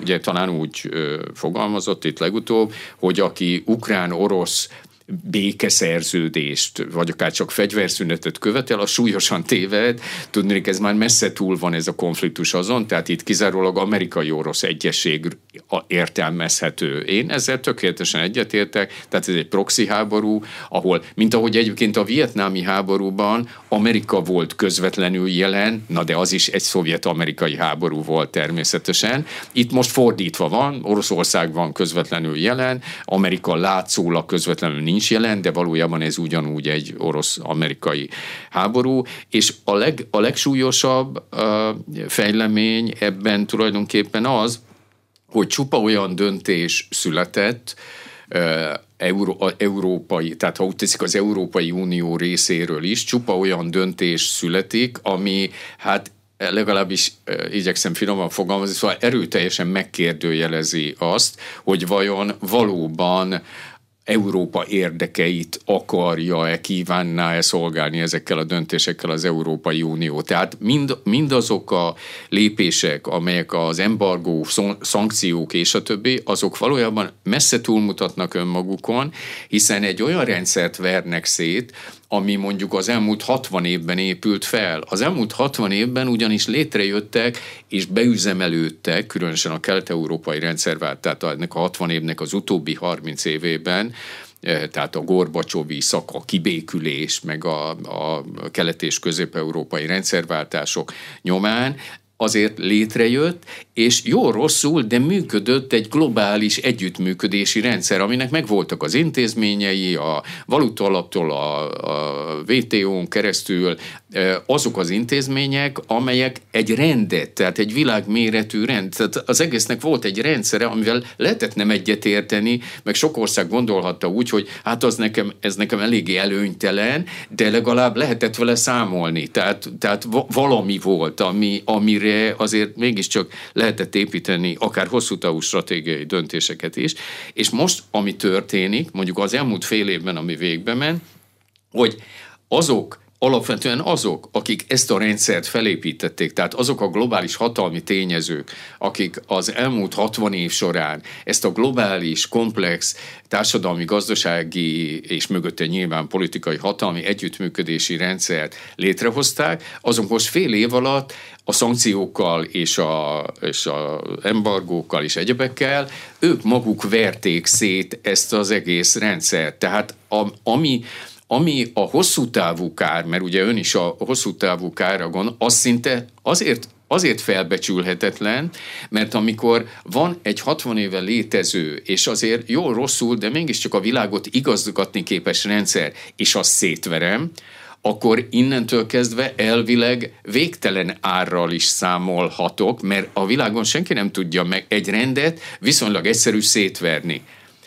Ugye talán úgy fogalmazott itt legutóbb, hogy aki ukrán-orosz békeszerződést, vagy akár csak fegyverszünetet követel, a súlyosan téved. Tudni, ez már messze túl van ez a konfliktus azon, tehát itt kizárólag amerikai-orosz egyesség értelmezhető. Én ezzel tökéletesen egyetértek, tehát ez egy proxy háború, ahol, mint ahogy egyébként a vietnámi háborúban Amerika volt közvetlenül jelen, na de az is egy szovjet-amerikai háború volt természetesen. Itt most fordítva van, Oroszország van közvetlenül jelen, Amerika látszólag közvetlenül nincs jelen, de valójában ez ugyanúgy egy orosz-amerikai háború, és a, leg, a legsúlyosabb fejlemény ebben tulajdonképpen az, hogy csupa olyan döntés született, Euró, európai, tehát ha úgy teszik az Európai Unió részéről is, csupa olyan döntés születik, ami hát legalábbis igyekszem finoman fogalmazni, szóval erőteljesen megkérdőjelezi azt, hogy vajon valóban Európa érdekeit akarja-e, kívánná-e szolgálni ezekkel a döntésekkel az Európai Unió. Tehát mind, mindazok a lépések, amelyek az embargó, szankciók és a többi, azok valójában messze túlmutatnak önmagukon, hiszen egy olyan rendszert vernek szét, ami mondjuk az elmúlt 60 évben épült fel. Az elmúlt 60 évben ugyanis létrejöttek és beüzemelődtek, különösen a kelet-európai rendszervált, tehát ennek a 60 évnek az utóbbi 30 évében, eh, tehát a Gorbacsovi szak, a kibékülés, meg a, a kelet- és közép-európai rendszerváltások nyomán azért létrejött, és jó rosszul, de működött egy globális együttműködési rendszer, aminek megvoltak az intézményei, a valuta alaptól a, a WTO-n keresztül azok az intézmények, amelyek egy rendet, tehát egy világméretű rend, tehát az egésznek volt egy rendszere, amivel lehetett nem egyetérteni, meg sok ország gondolhatta úgy, hogy hát az nekem, ez nekem eléggé előnytelen, de legalább lehetett vele számolni, tehát, tehát valami volt, ami, amire azért mégiscsak lehetett építeni akár hosszú távú stratégiai döntéseket is, és most, ami történik, mondjuk az elmúlt fél évben, ami végbe ment, hogy azok alapvetően azok, akik ezt a rendszert felépítették, tehát azok a globális hatalmi tényezők, akik az elmúlt 60 év során ezt a globális, komplex társadalmi, gazdasági és mögötte nyilván politikai hatalmi együttműködési rendszert létrehozták, azok most fél év alatt a szankciókkal és a, és a embargókkal és egyebekkel, ők maguk verték szét ezt az egész rendszert. Tehát a, ami ami a hosszú távú kár, mert ugye ön is a hosszú távú kára gond, az szinte azért azért felbecsülhetetlen, mert amikor van egy 60 éve létező, és azért jól rosszul, de mégiscsak a világot igazgatni képes rendszer, és azt szétverem, akkor innentől kezdve elvileg végtelen árral is számolhatok, mert a világon senki nem tudja meg egy rendet viszonylag egyszerű szétverni.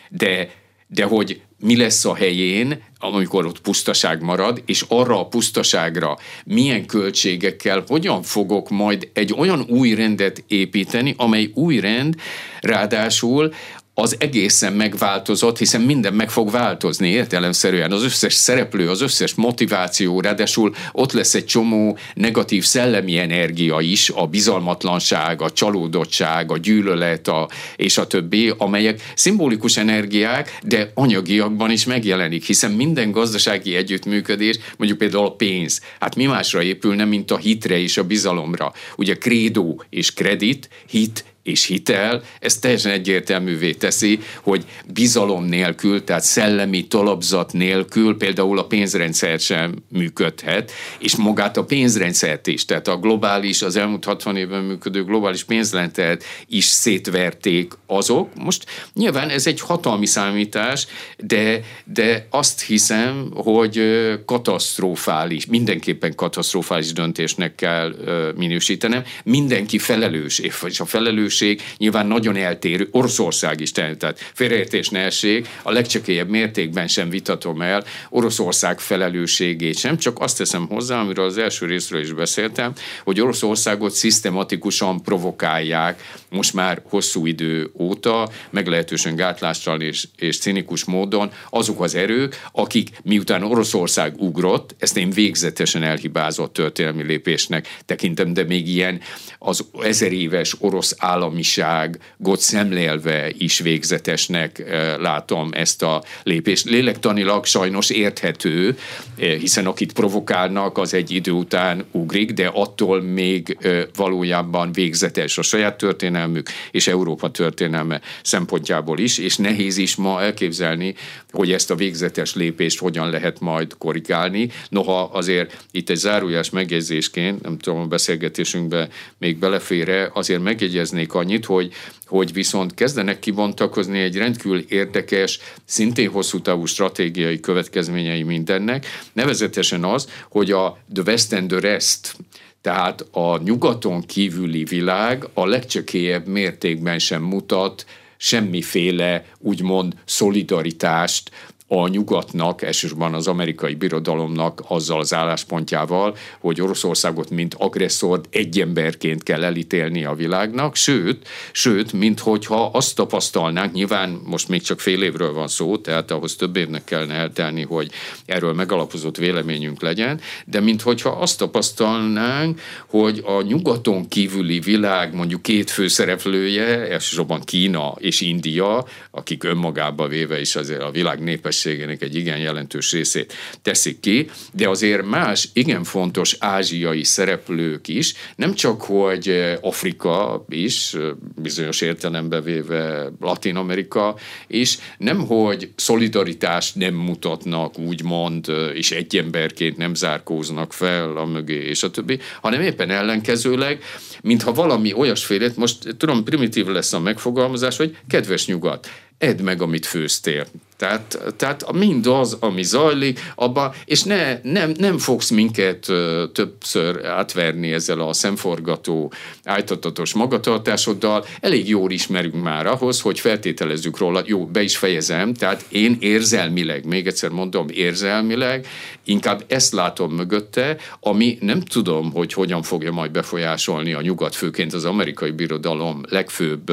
De, de hogy mi lesz a helyén, amikor ott pusztaság marad, és arra a pusztaságra milyen költségekkel, hogyan fogok majd egy olyan új rendet építeni, amely új rend ráadásul az egészen megváltozott, hiszen minden meg fog változni értelemszerűen. Az összes szereplő, az összes motiváció, ráadásul ott lesz egy csomó negatív szellemi energia is, a bizalmatlanság, a csalódottság, a gyűlölet a, és a többi, amelyek szimbolikus energiák, de anyagiakban is megjelenik, hiszen minden gazdasági együttműködés, mondjuk például a pénz, hát mi másra épülne, mint a hitre és a bizalomra. Ugye krédó és kredit, hit és hitel, ez teljesen egyértelművé teszi, hogy bizalom nélkül, tehát szellemi talapzat nélkül például a pénzrendszer sem működhet, és magát a pénzrendszert is, tehát a globális, az elmúlt 60 évben működő globális pénzrendszert is szétverték azok. Most nyilván ez egy hatalmi számítás, de, de azt hiszem, hogy katasztrofális, mindenképpen katasztrofális döntésnek kell minősítenem. Mindenki felelős, és a felelős felelősség nyilván nagyon eltérő, Oroszország is tehát félreértés ne essék, a legcsekélyebb mértékben sem vitatom el Oroszország felelősségét sem, csak azt teszem hozzá, amiről az első részről is beszéltem, hogy Oroszországot szisztematikusan provokálják most már hosszú idő óta, meglehetősen gátlástalan és, és cinikus módon azok az erők, akik miután Oroszország ugrott, ezt én végzetesen elhibázott történelmi lépésnek tekintem, de még ilyen az ezer éves orosz állam államiságot szemlélve is végzetesnek eh, látom ezt a lépést. Lélektanilag sajnos érthető, eh, hiszen akit provokálnak, az egy idő után ugrik, de attól még eh, valójában végzetes a saját történelmük és Európa történelme szempontjából is, és nehéz is ma elképzelni, hogy ezt a végzetes lépést hogyan lehet majd korrigálni. Noha azért itt egy zárójás megjegyzésként, nem tudom, a beszélgetésünkbe még belefére, azért megjegyeznék annyit, hogy, hogy viszont kezdenek kibontakozni egy rendkívül érdekes, szintén hosszú távú stratégiai következményei mindennek, nevezetesen az, hogy a The West and the Rest, tehát a nyugaton kívüli világ a legcsekélyebb mértékben sem mutat semmiféle úgymond szolidaritást a nyugatnak, elsősorban az amerikai birodalomnak azzal az álláspontjával, hogy Oroszországot mint agresszort egy emberként kell elítélni a világnak, sőt, sőt, mint hogyha azt tapasztalnánk, nyilván most még csak fél évről van szó, tehát ahhoz több évnek kellene eltelni, hogy erről megalapozott véleményünk legyen, de mint hogyha azt tapasztalnánk, hogy a nyugaton kívüli világ mondjuk két főszereplője, elsősorban Kína és India, akik önmagába véve is azért a világ népes népességének egy igen jelentős részét teszik ki, de azért más igen fontos ázsiai szereplők is, nem csak, hogy eh, Afrika is, eh, bizonyos értelembe véve Latin Amerika is, nem, hogy szolidaritást nem mutatnak, úgymond, eh, és egy emberként nem zárkóznak fel a mögé, és a többi, hanem éppen ellenkezőleg, mintha valami olyasfélét, most tudom, primitív lesz a megfogalmazás, hogy kedves nyugat, edd meg, amit főztél. Tehát, tehát mindaz, ami zajlik, abba, és ne, nem, nem fogsz minket többször átverni ezzel a szemforgató, ájtatatos magatartásoddal. Elég jól ismerünk már ahhoz, hogy feltételezzük róla, jó, be is fejezem, tehát én érzelmileg, még egyszer mondom, érzelmileg, inkább ezt látom mögötte, ami nem tudom, hogy hogyan fogja majd befolyásolni a nyugat, főként az amerikai birodalom legfőbb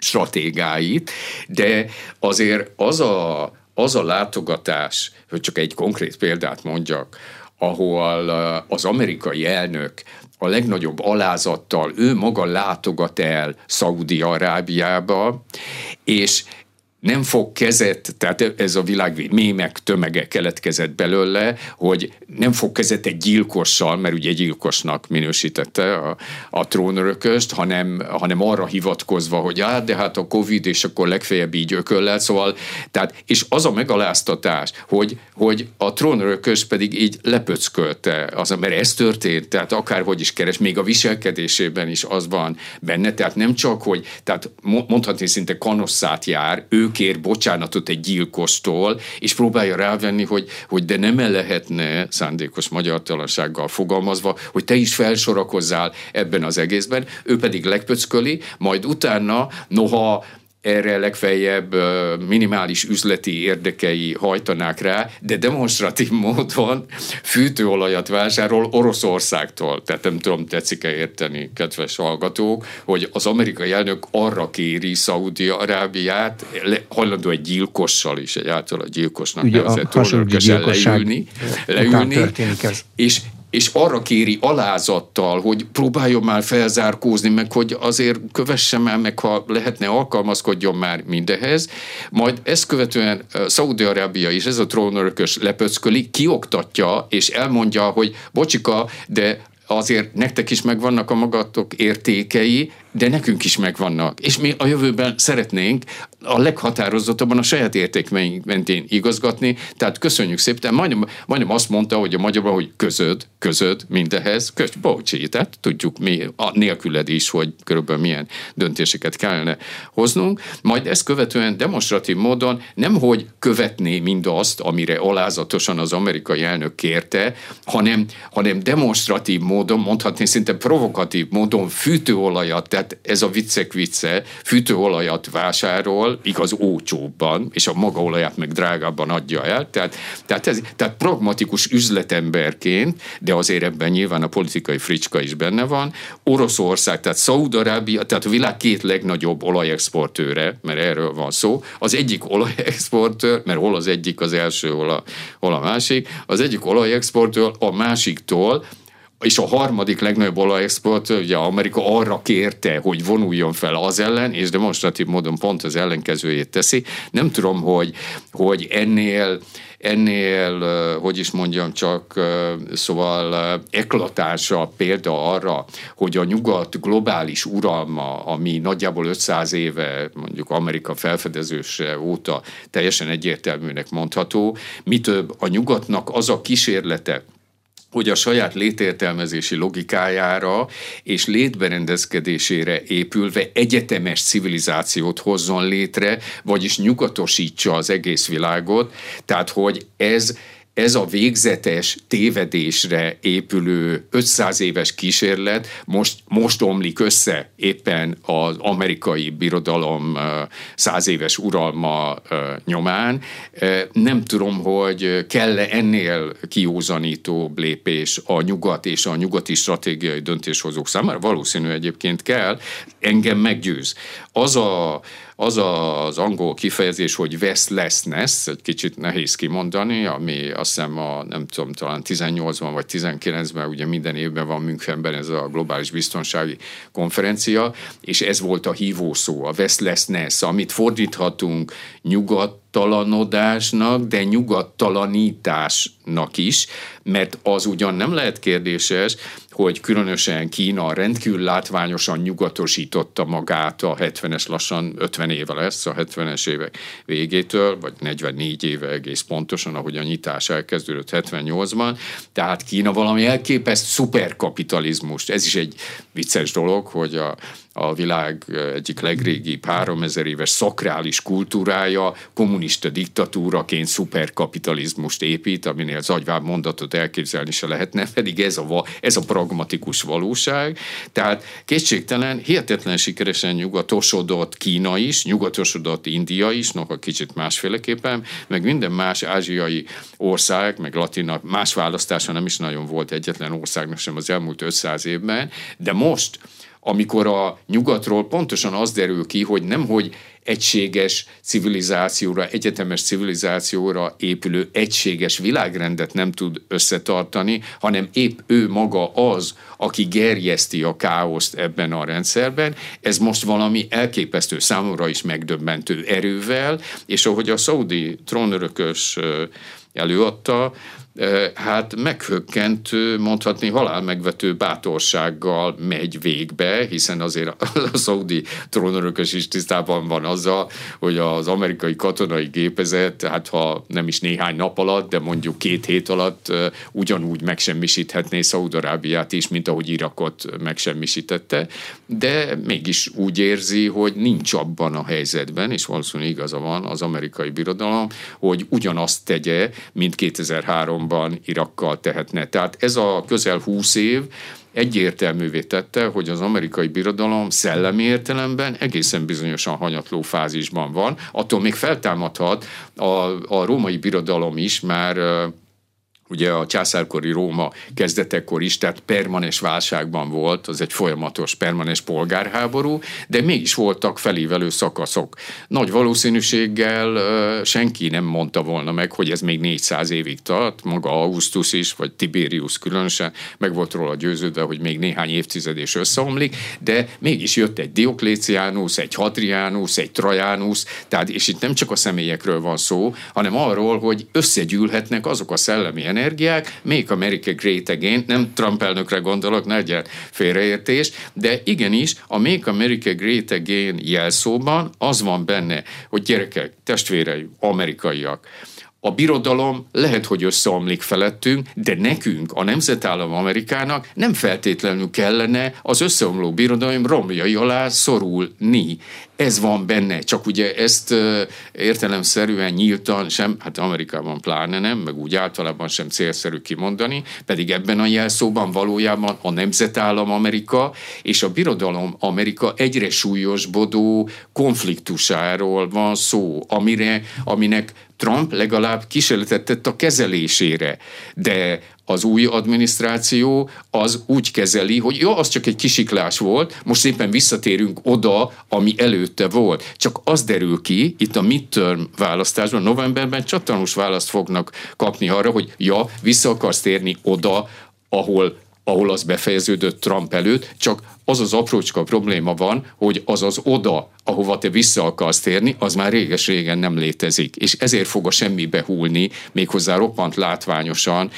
stratégáit, de azért az a, az a látogatás, hogy csak egy konkrét példát mondjak, ahol az amerikai elnök a legnagyobb alázattal ő maga látogat el Szaudi-Arábiába, és nem fog kezet, tehát ez a világ mémek tömege keletkezett belőle, hogy nem fog kezet egy gyilkossal, mert ugye gyilkosnak minősítette a, a trónörököst, hanem, hanem arra hivatkozva, hogy hát, de hát a Covid, és akkor legfeljebb így ököllel, szóval, tehát, és az a megaláztatás, hogy, hogy a trónörökös pedig így lepöckölte, az, mert ez történt, tehát akárhogy is keres, még a viselkedésében is az van benne, tehát nem csak, hogy, tehát mondhatni szinte kanosszát jár, ő kér bocsánatot egy gyilkostól, és próbálja rávenni, hogy, hogy de nem lehetne szándékos magyartalansággal fogalmazva, hogy te is felsorakozzál ebben az egészben, ő pedig legpöcköli, majd utána, noha erre legfeljebb minimális üzleti érdekei hajtanák rá, de demonstratív módon fűtőolajat vásárol Oroszországtól. Tehát nem tudom, tetszik-e érteni, kedves hallgatók, hogy az amerikai elnök arra kéri Szaudi-Arábiát, hajlandó egy gyilkossal is, egy által a gyilkosnak Ugye nevezett a leülni, leülni és és arra kéri alázattal, hogy próbáljon már felzárkózni, meg hogy azért kövessem el, meg ha lehetne alkalmazkodjon már mindehez. Majd ezt követően Szaudi-Arábia is ez a trónörökös lepöcköli, kioktatja, és elmondja, hogy bocsika, de azért nektek is megvannak a magatok értékei, de nekünk is megvannak. És mi a jövőben szeretnénk a leghatározottabban a saját értékmeink mentén igazgatni, tehát köszönjük szépen. Majdnem, majdnem azt mondta, hogy a magyarban, hogy közöd, közöd mindehez, kösz, bocsi, tehát tudjuk mi, a nélküled is, hogy körülbelül milyen döntéseket kellene hoznunk. Majd ezt követően demonstratív módon nem, hogy követné mindazt, amire alázatosan az amerikai elnök kérte, hanem, hanem demonstratív módon, mondhatni szinte provokatív módon fűtőolajat, tehát ez a viccek vicce, fűtőolajat vásárol, igaz ócsóbban, és a maga olaját meg drágábban adja el, tehát, tehát, ez, tehát pragmatikus üzletemberként, de azért ebben nyilván a politikai fricska is benne van, Oroszország, tehát Szaúd-Arábia, tehát a világ két legnagyobb olajexportőre, mert erről van szó, az egyik olajexportőr, mert hol az egyik az első, hol a, hol a másik, az egyik olajexportőr a másiktól és a harmadik legnagyobb olajexport, ugye Amerika arra kérte, hogy vonuljon fel az ellen, és demonstratív módon pont az ellenkezőjét teszi. Nem tudom, hogy, hogy ennél ennél, hogy is mondjam csak, szóval eklatánsa példa arra, hogy a nyugat globális uralma, ami nagyjából 500 éve mondjuk Amerika felfedezőse óta teljesen egyértelműnek mondható, mi több a nyugatnak az a kísérlete, hogy a saját létértelmezési logikájára és létberendezkedésére épülve egyetemes civilizációt hozzon létre, vagyis nyugatosítsa az egész világot, tehát hogy ez ez a végzetes tévedésre épülő 500 éves kísérlet most, most omlik össze éppen az amerikai birodalom 100 éves uralma nyomán. Nem tudom, hogy kell-e ennél kiúzanító lépés a nyugat és a nyugati stratégiai döntéshozók számára. Valószínű egyébként kell. Engem meggyőz. Az a az az angol kifejezés, hogy restlessness, egy kicsit nehéz kimondani, ami azt hiszem a, nem tudom, talán 18-ban vagy 19-ben, ugye minden évben van Münchenben ez a globális biztonsági konferencia, és ez volt a hívószó, a restlessness, amit fordíthatunk nyugat nyugattalanodásnak, de nyugattalanításnak is, mert az ugyan nem lehet kérdéses, hogy különösen Kína rendkívül látványosan nyugatosította magát a 70-es lassan 50 éve lesz, a 70-es évek végétől, vagy 44 éve egész pontosan, ahogy a nyitás elkezdődött 78-ban. Tehát Kína valami elképeszt szuperkapitalizmust. Ez is egy vicces dolog, hogy a, a világ egyik legrégibb 3000 éves szakrális kultúrája kommunista diktatúraként szuperkapitalizmust épít, aminél az agyváb mondatot elképzelni se lehetne, pedig ez a, ez a pragmatikus valóság. Tehát kétségtelen, hihetetlen sikeresen nyugatosodott Kína is, nyugatosodott India is, noha kicsit másféleképpen, meg minden más ázsiai ország, meg latina, más választása nem is nagyon volt egyetlen országnak sem az elmúlt 500 évben, de most amikor a nyugatról pontosan az derül ki, hogy nem, hogy egységes civilizációra, egyetemes civilizációra épülő egységes világrendet nem tud összetartani, hanem épp ő maga az, aki gerjeszti a káoszt ebben a rendszerben. Ez most valami elképesztő számomra is megdöbbentő erővel, és ahogy a szaudi trónörökös előadta, hát meghökkentő, mondhatni halálmegvető bátorsággal megy végbe, hiszen azért a szaudi trónörökös is tisztában van azzal, hogy az amerikai katonai gépezet, hát ha nem is néhány nap alatt, de mondjuk két hét alatt ugyanúgy megsemmisíthetné Szaudarábiát is, mint ahogy Irakot megsemmisítette, de mégis úgy érzi, hogy nincs abban a helyzetben, és valószínűleg igaza van az amerikai birodalom, hogy ugyanazt tegye, mint 2003 2003-ban Irakkal tehetne. Tehát ez a közel 20 év egyértelművé tette, hogy az amerikai birodalom szellemi értelemben egészen bizonyosan hanyatló fázisban van. Attól még feltámadhat a, a római birodalom is, már ugye a császárkori Róma kezdetekor is, tehát permanens válságban volt, az egy folyamatos permanens polgárháború, de mégis voltak felévelő szakaszok. Nagy valószínűséggel senki nem mondta volna meg, hogy ez még 400 évig tart, maga Augustus is, vagy Tiberius különösen, meg volt róla győződve, hogy még néhány évtized és összeomlik, de mégis jött egy Diokléciánus, egy Hadrianus, egy Trajanus, tehát és itt nem csak a személyekről van szó, hanem arról, hogy összegyűlhetnek azok a szellemi energiák, Make America Great Again, nem Trump elnökre gondolok, legyen félreértés, de igenis a Make America Great Again jelszóban az van benne, hogy gyerekek, testvéreim, amerikaiak, a birodalom lehet, hogy összeomlik felettünk, de nekünk, a nemzetállam Amerikának nem feltétlenül kellene az összeomló birodalom romjai alá szorulni. Ez van benne, csak ugye ezt értelemszerűen nyíltan sem, hát Amerikában pláne nem, meg úgy általában sem célszerű kimondani, pedig ebben a jelszóban valójában a nemzetállam Amerika és a birodalom Amerika egyre súlyosbodó konfliktusáról van szó, amire, aminek Trump legalább kísérletet tett a kezelésére, de az új adminisztráció az úgy kezeli, hogy jó, az csak egy kisiklás volt, most szépen visszatérünk oda, ami előtte volt. Csak az derül ki, itt a midterm választásban, novemberben csatornus választ fognak kapni arra, hogy ja, vissza akarsz térni oda, ahol ahol az befejeződött Trump előtt, csak az az aprócska probléma van, hogy az az oda, ahova te vissza akarsz térni, az már réges-régen nem létezik, és ezért fog a semmibe húlni, méghozzá roppant látványosan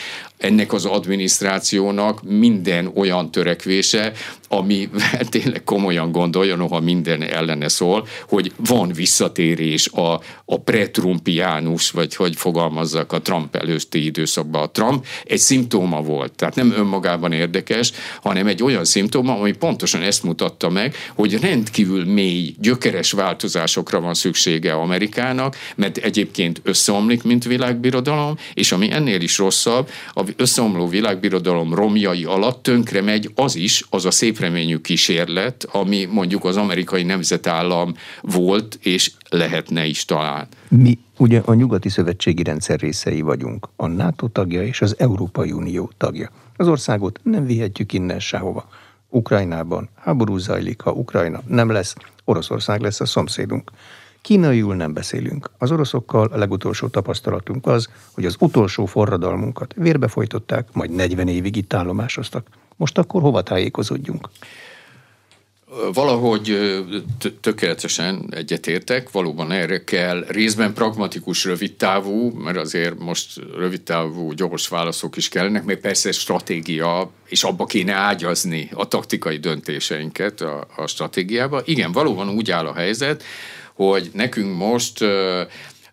ennek az adminisztrációnak minden olyan törekvése, ami tényleg komolyan gondolja, noha minden ellene szól, hogy van visszatérés a, a pretrumpiánus, vagy hogy fogalmazzak a Trump előtti időszakban. A Trump egy szimptóma volt, tehát nem önmagában érdekes, hanem egy olyan szimptóma, ami pontosan ezt mutatta meg, hogy rendkívül mély, gyökeres változásokra van szüksége Amerikának, mert egyébként összeomlik, mint világbirodalom, és ami ennél is rosszabb, a összeomló világbirodalom romjai alatt tönkre megy az is, az a szép reményű kísérlet, ami mondjuk az amerikai nemzetállam volt, és lehetne is talán. Mi ugye a nyugati szövetségi rendszer részei vagyunk, a NATO tagja és az Európai Unió tagja. Az országot nem vihetjük innen sehova. Ukrajnában háború zajlik, ha Ukrajna nem lesz, Oroszország lesz a szomszédunk. Kínaiul nem beszélünk. Az oroszokkal a legutolsó tapasztalatunk az, hogy az utolsó forradalmunkat vérbe folytották, majd 40 évig itt állomásoztak. Most akkor hova tájékozódjunk? Valahogy tökéletesen egyetértek, valóban erre kell részben pragmatikus, rövidtávú, mert azért most rövidtávú, gyors válaszok is kellenek, még persze stratégia, és abba kéne ágyazni a taktikai döntéseinket a, a stratégiába. Igen, valóban úgy áll a helyzet, hogy nekünk most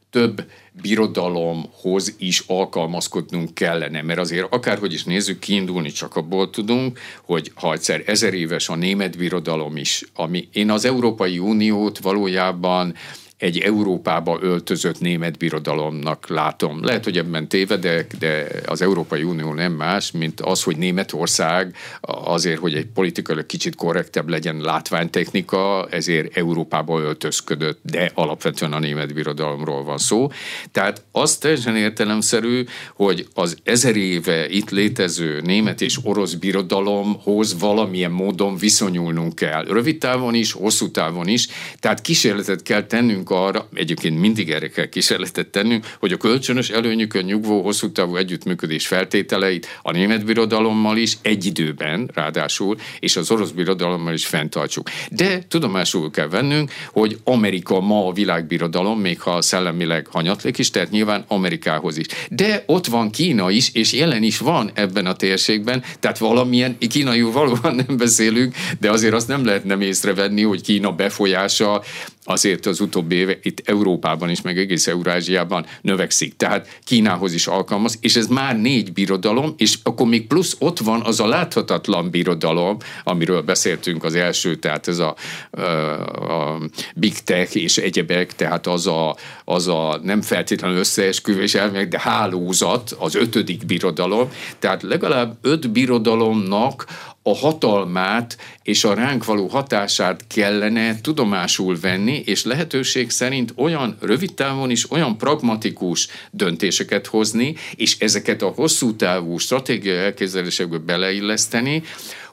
több birodalomhoz is alkalmazkodnunk kellene, mert azért akárhogy is nézzük, kiindulni csak abból tudunk, hogy ha egyszer ezer éves a német birodalom is, ami én az Európai Uniót valójában egy Európába öltözött német birodalomnak látom. Lehet, hogy ebben tévedek, de az Európai Unió nem más, mint az, hogy Németország azért, hogy egy politikailag kicsit korrektebb legyen látványtechnika, ezért Európába öltözködött, de alapvetően a német birodalomról van szó. Tehát az teljesen értelemszerű, hogy az ezer éve itt létező német és orosz birodalomhoz valamilyen módon viszonyulnunk kell. Rövid távon is, hosszú távon is. Tehát kísérletet kell tennünk arra, egyébként mindig erre kell kísérletet tennünk, hogy a kölcsönös előnyükön nyugvó hosszú távú együttműködés feltételeit a német birodalommal is egy időben, ráadásul, és az orosz birodalommal is fenntartsuk. De tudomásul kell vennünk, hogy Amerika ma a világbirodalom, még ha szellemileg hanyatlik is, tehát nyilván Amerikához is. De ott van Kína is, és jelen is van ebben a térségben, tehát valamilyen, kínai valóban nem beszélünk, de azért azt nem lehet nem észrevenni, hogy Kína befolyása azért az utóbbi éve itt Európában is, meg egész Eurázsiában növekszik. Tehát Kínához is alkalmaz, és ez már négy birodalom, és akkor még plusz ott van az a láthatatlan birodalom, amiről beszéltünk az első, tehát ez a, a Big Tech és egyebek, tehát az a, az a nem feltétlenül összeesküvés elmeg, de hálózat, az ötödik birodalom, tehát legalább öt birodalomnak a hatalmát és a ránk való hatását kellene tudomásul venni, és lehetőség szerint olyan rövid távon is olyan pragmatikus döntéseket hozni, és ezeket a hosszú távú stratégiai elképzelésekbe beleilleszteni,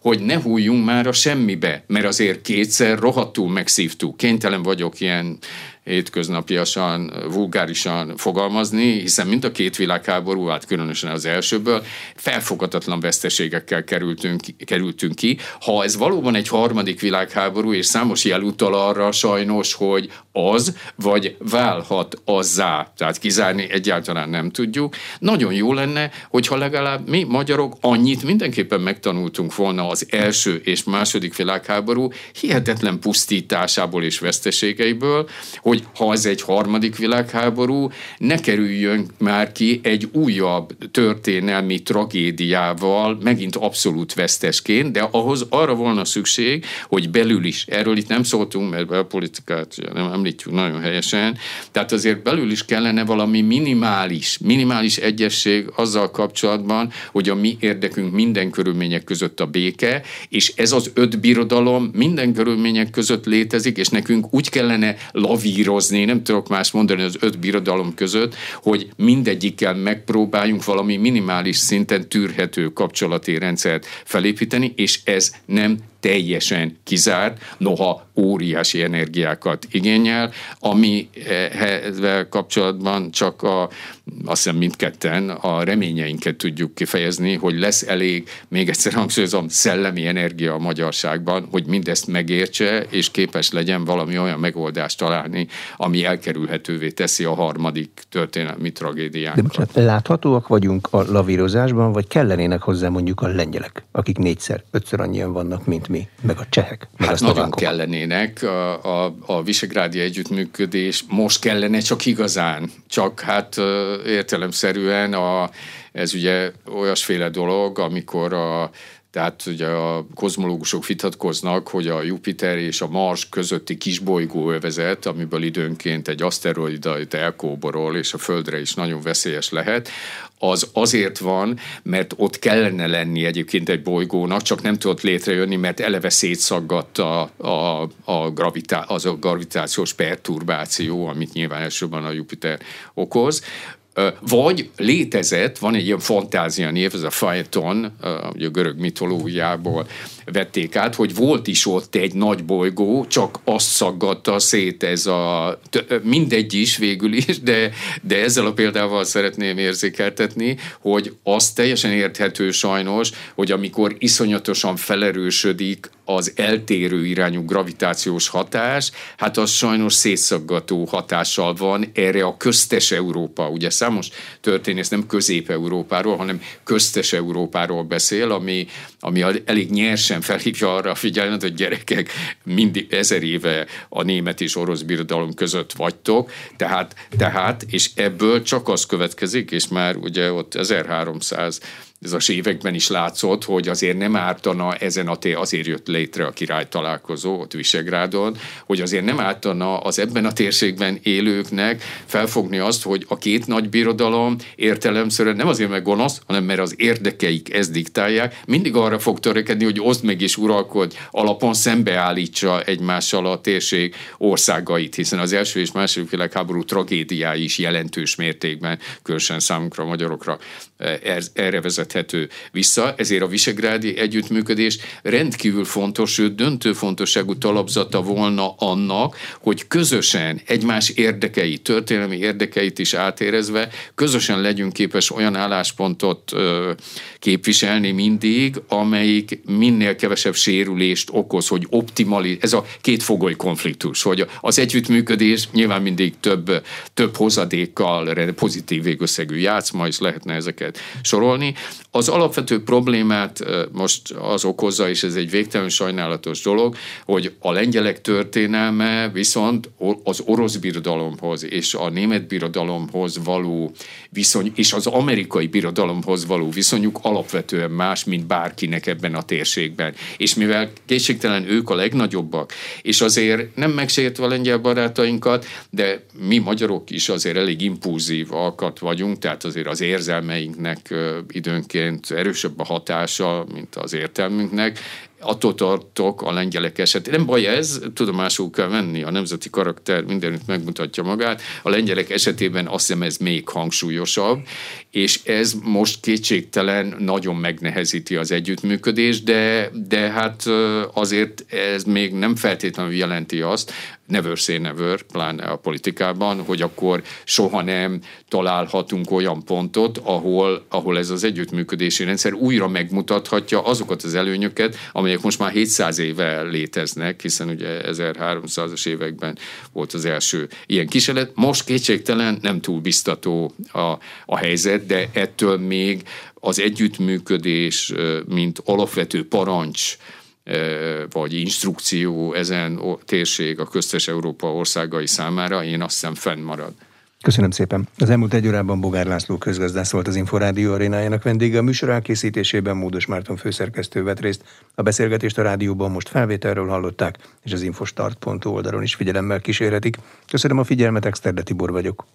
hogy ne hújjunk már a semmibe, mert azért kétszer rohadtul megszívtuk. Kénytelen vagyok ilyen hétköznapiasan, vulgárisan fogalmazni, hiszen mind a két világháború, hát különösen az elsőből, felfogadatlan veszteségekkel kerültünk, kerültünk ki. Ha ez valóban egy harmadik világháború, és számos jel utal arra sajnos, hogy az, vagy válhat azzá, tehát kizárni egyáltalán nem tudjuk. Nagyon jó lenne, hogyha legalább mi magyarok annyit mindenképpen megtanultunk volna az első és második világháború hihetetlen pusztításából és veszteségeiből, hogy ha ez egy harmadik világháború, ne kerüljön már ki egy újabb történelmi tragédiával, megint abszolút vesztesként, de ahhoz arra volna szükség, hogy belül is, erről itt nem szóltunk, mert belpolitikát nem említjük nagyon helyesen, tehát azért belül is kellene valami minimális, minimális egyesség azzal kapcsolatban, hogy a mi érdekünk minden körülmények között a béke, és ez az öt birodalom minden körülmények között létezik, és nekünk úgy kellene lavír lavírozni, nem tudok más mondani az öt birodalom között, hogy mindegyikkel megpróbáljunk valami minimális szinten tűrhető kapcsolati rendszert felépíteni, és ez nem teljesen kizárt, noha óriási energiákat igényel, ami ezzel kapcsolatban csak a, azt hiszem mindketten a reményeinket tudjuk kifejezni, hogy lesz elég, még egyszer hangsúlyozom, szellemi energia a magyarságban, hogy mindezt megértse, és képes legyen valami olyan megoldást találni, ami elkerülhetővé teszi a harmadik történelmi tragédiánkat. De bocsánat, láthatóak vagyunk a lavírozásban, vagy kellenének hozzá mondjuk a lengyelek, akik négyszer, ötször annyian vannak, mint mi, meg a csehek, meg hát a nagyon kellenének. A, a, a visegrádi együttműködés most kellene csak igazán, csak hát értelemszerűen a, ez ugye olyasféle dolog, amikor a tehát ugye a kozmológusok vitatkoznak, hogy a Jupiter és a Mars közötti kisbolygó övezet, amiből időnként egy aszteroida elkóborol, és a Földre is nagyon veszélyes lehet, az azért van, mert ott kellene lenni egyébként egy bolygónak, csak nem tudott létrejönni, mert eleve szétszaggatta a, a gravitá, az a gravitációs perturbáció, amit nyilván elsőben a Jupiter okoz. Vagy létezett, van egy ilyen fantázia név, ez a Phaeton, ugye a görög mitológiából vették át, hogy volt is ott egy nagy bolygó, csak azt szaggatta szét ez a, mindegy is végül is, de, de ezzel a példával szeretném érzékeltetni, hogy az teljesen érthető sajnos, hogy amikor iszonyatosan felerősödik az eltérő irányú gravitációs hatás, hát az sajnos szétszaggató hatással van erre a köztes Európa. Ugye számos történész nem Közép-Európáról, hanem köztes Európáról beszél, ami, ami elég nyersen felhívja arra a figyelmet, hogy gyerekek, mindig ezer éve a német és orosz birodalom között vagytok, tehát, tehát és ebből csak az következik, és már ugye ott 1300 ez az években is látszott, hogy azért nem ártana ezen a té, azért jött létre a király találkozó ott Visegrádon, hogy azért nem ártana az ebben a térségben élőknek felfogni azt, hogy a két nagy birodalom értelemszerűen nem azért meg gonosz, hanem mert az érdekeik ezt diktálják, mindig arra fog törekedni, hogy oszd meg és uralkodj alapon szembeállítsa egymással a térség országait, hiszen az első és második világháború tragédiái is jelentős mértékben, különösen számunkra, magyarokra er-, erre vezethető vissza, ezért a visegrádi együttműködés rendkívül fontos, sőt döntő fontosságú talapzata volna annak, hogy közösen egymás érdekeit, történelmi érdekeit is átérezve, közösen legyünk képes olyan álláspontot képviselni mindig, amelyik minél kevesebb sérülést okoz, hogy optimali, ez a két fogoly konfliktus, hogy az együttműködés nyilván mindig több, több hozadékkal, pozitív végösszegű játszma, és lehetne ezeket sorolni. Az alapvető problémát most az okozza, és ez egy végtelen sajnálatos dolog, hogy a lengyelek történelme viszont az orosz birodalomhoz és a német birodalomhoz való viszony, és az amerikai birodalomhoz való viszonyuk alapvetően más, mint bárkinek ebben a térségben. És mivel kétségtelen ők a legnagyobbak, és azért nem megsértve a lengyel barátainkat, de mi magyarok is azért elég impulzív alkat vagyunk, tehát azért az érzelmeinknek időnként erősebb a hatása, mint az értelmünknek, attól tartok a lengyelek esetén. Nem baj ez, tudomásul kell venni, a nemzeti karakter mindenütt megmutatja magát. A lengyelek esetében azt hiszem ez még hangsúlyosabb, és ez most kétségtelen nagyon megnehezíti az együttműködést, de, de hát azért ez még nem feltétlenül jelenti azt, never say never, pláne a politikában, hogy akkor soha nem találhatunk olyan pontot, ahol, ahol ez az együttműködési rendszer újra megmutathatja azokat az előnyöket, amelyek most már 700 éve léteznek, hiszen ugye 1300-as években volt az első ilyen kísérlet. Most kétségtelen nem túl biztató a, a helyzet, de ettől még az együttműködés, mint alapvető parancs, vagy instrukció ezen térség a köztes Európa országai számára, én azt hiszem fennmarad. Köszönöm szépen. Az elmúlt egy órában Bogár László közgazdász volt az Inforádió arénájának vendége. A műsor elkészítésében Módos Márton főszerkesztő vett részt. A beszélgetést a rádióban most felvételről hallották, és az infostart.hu oldalon is figyelemmel kísérhetik. Köszönöm a figyelmet, Exterde Tibor vagyok.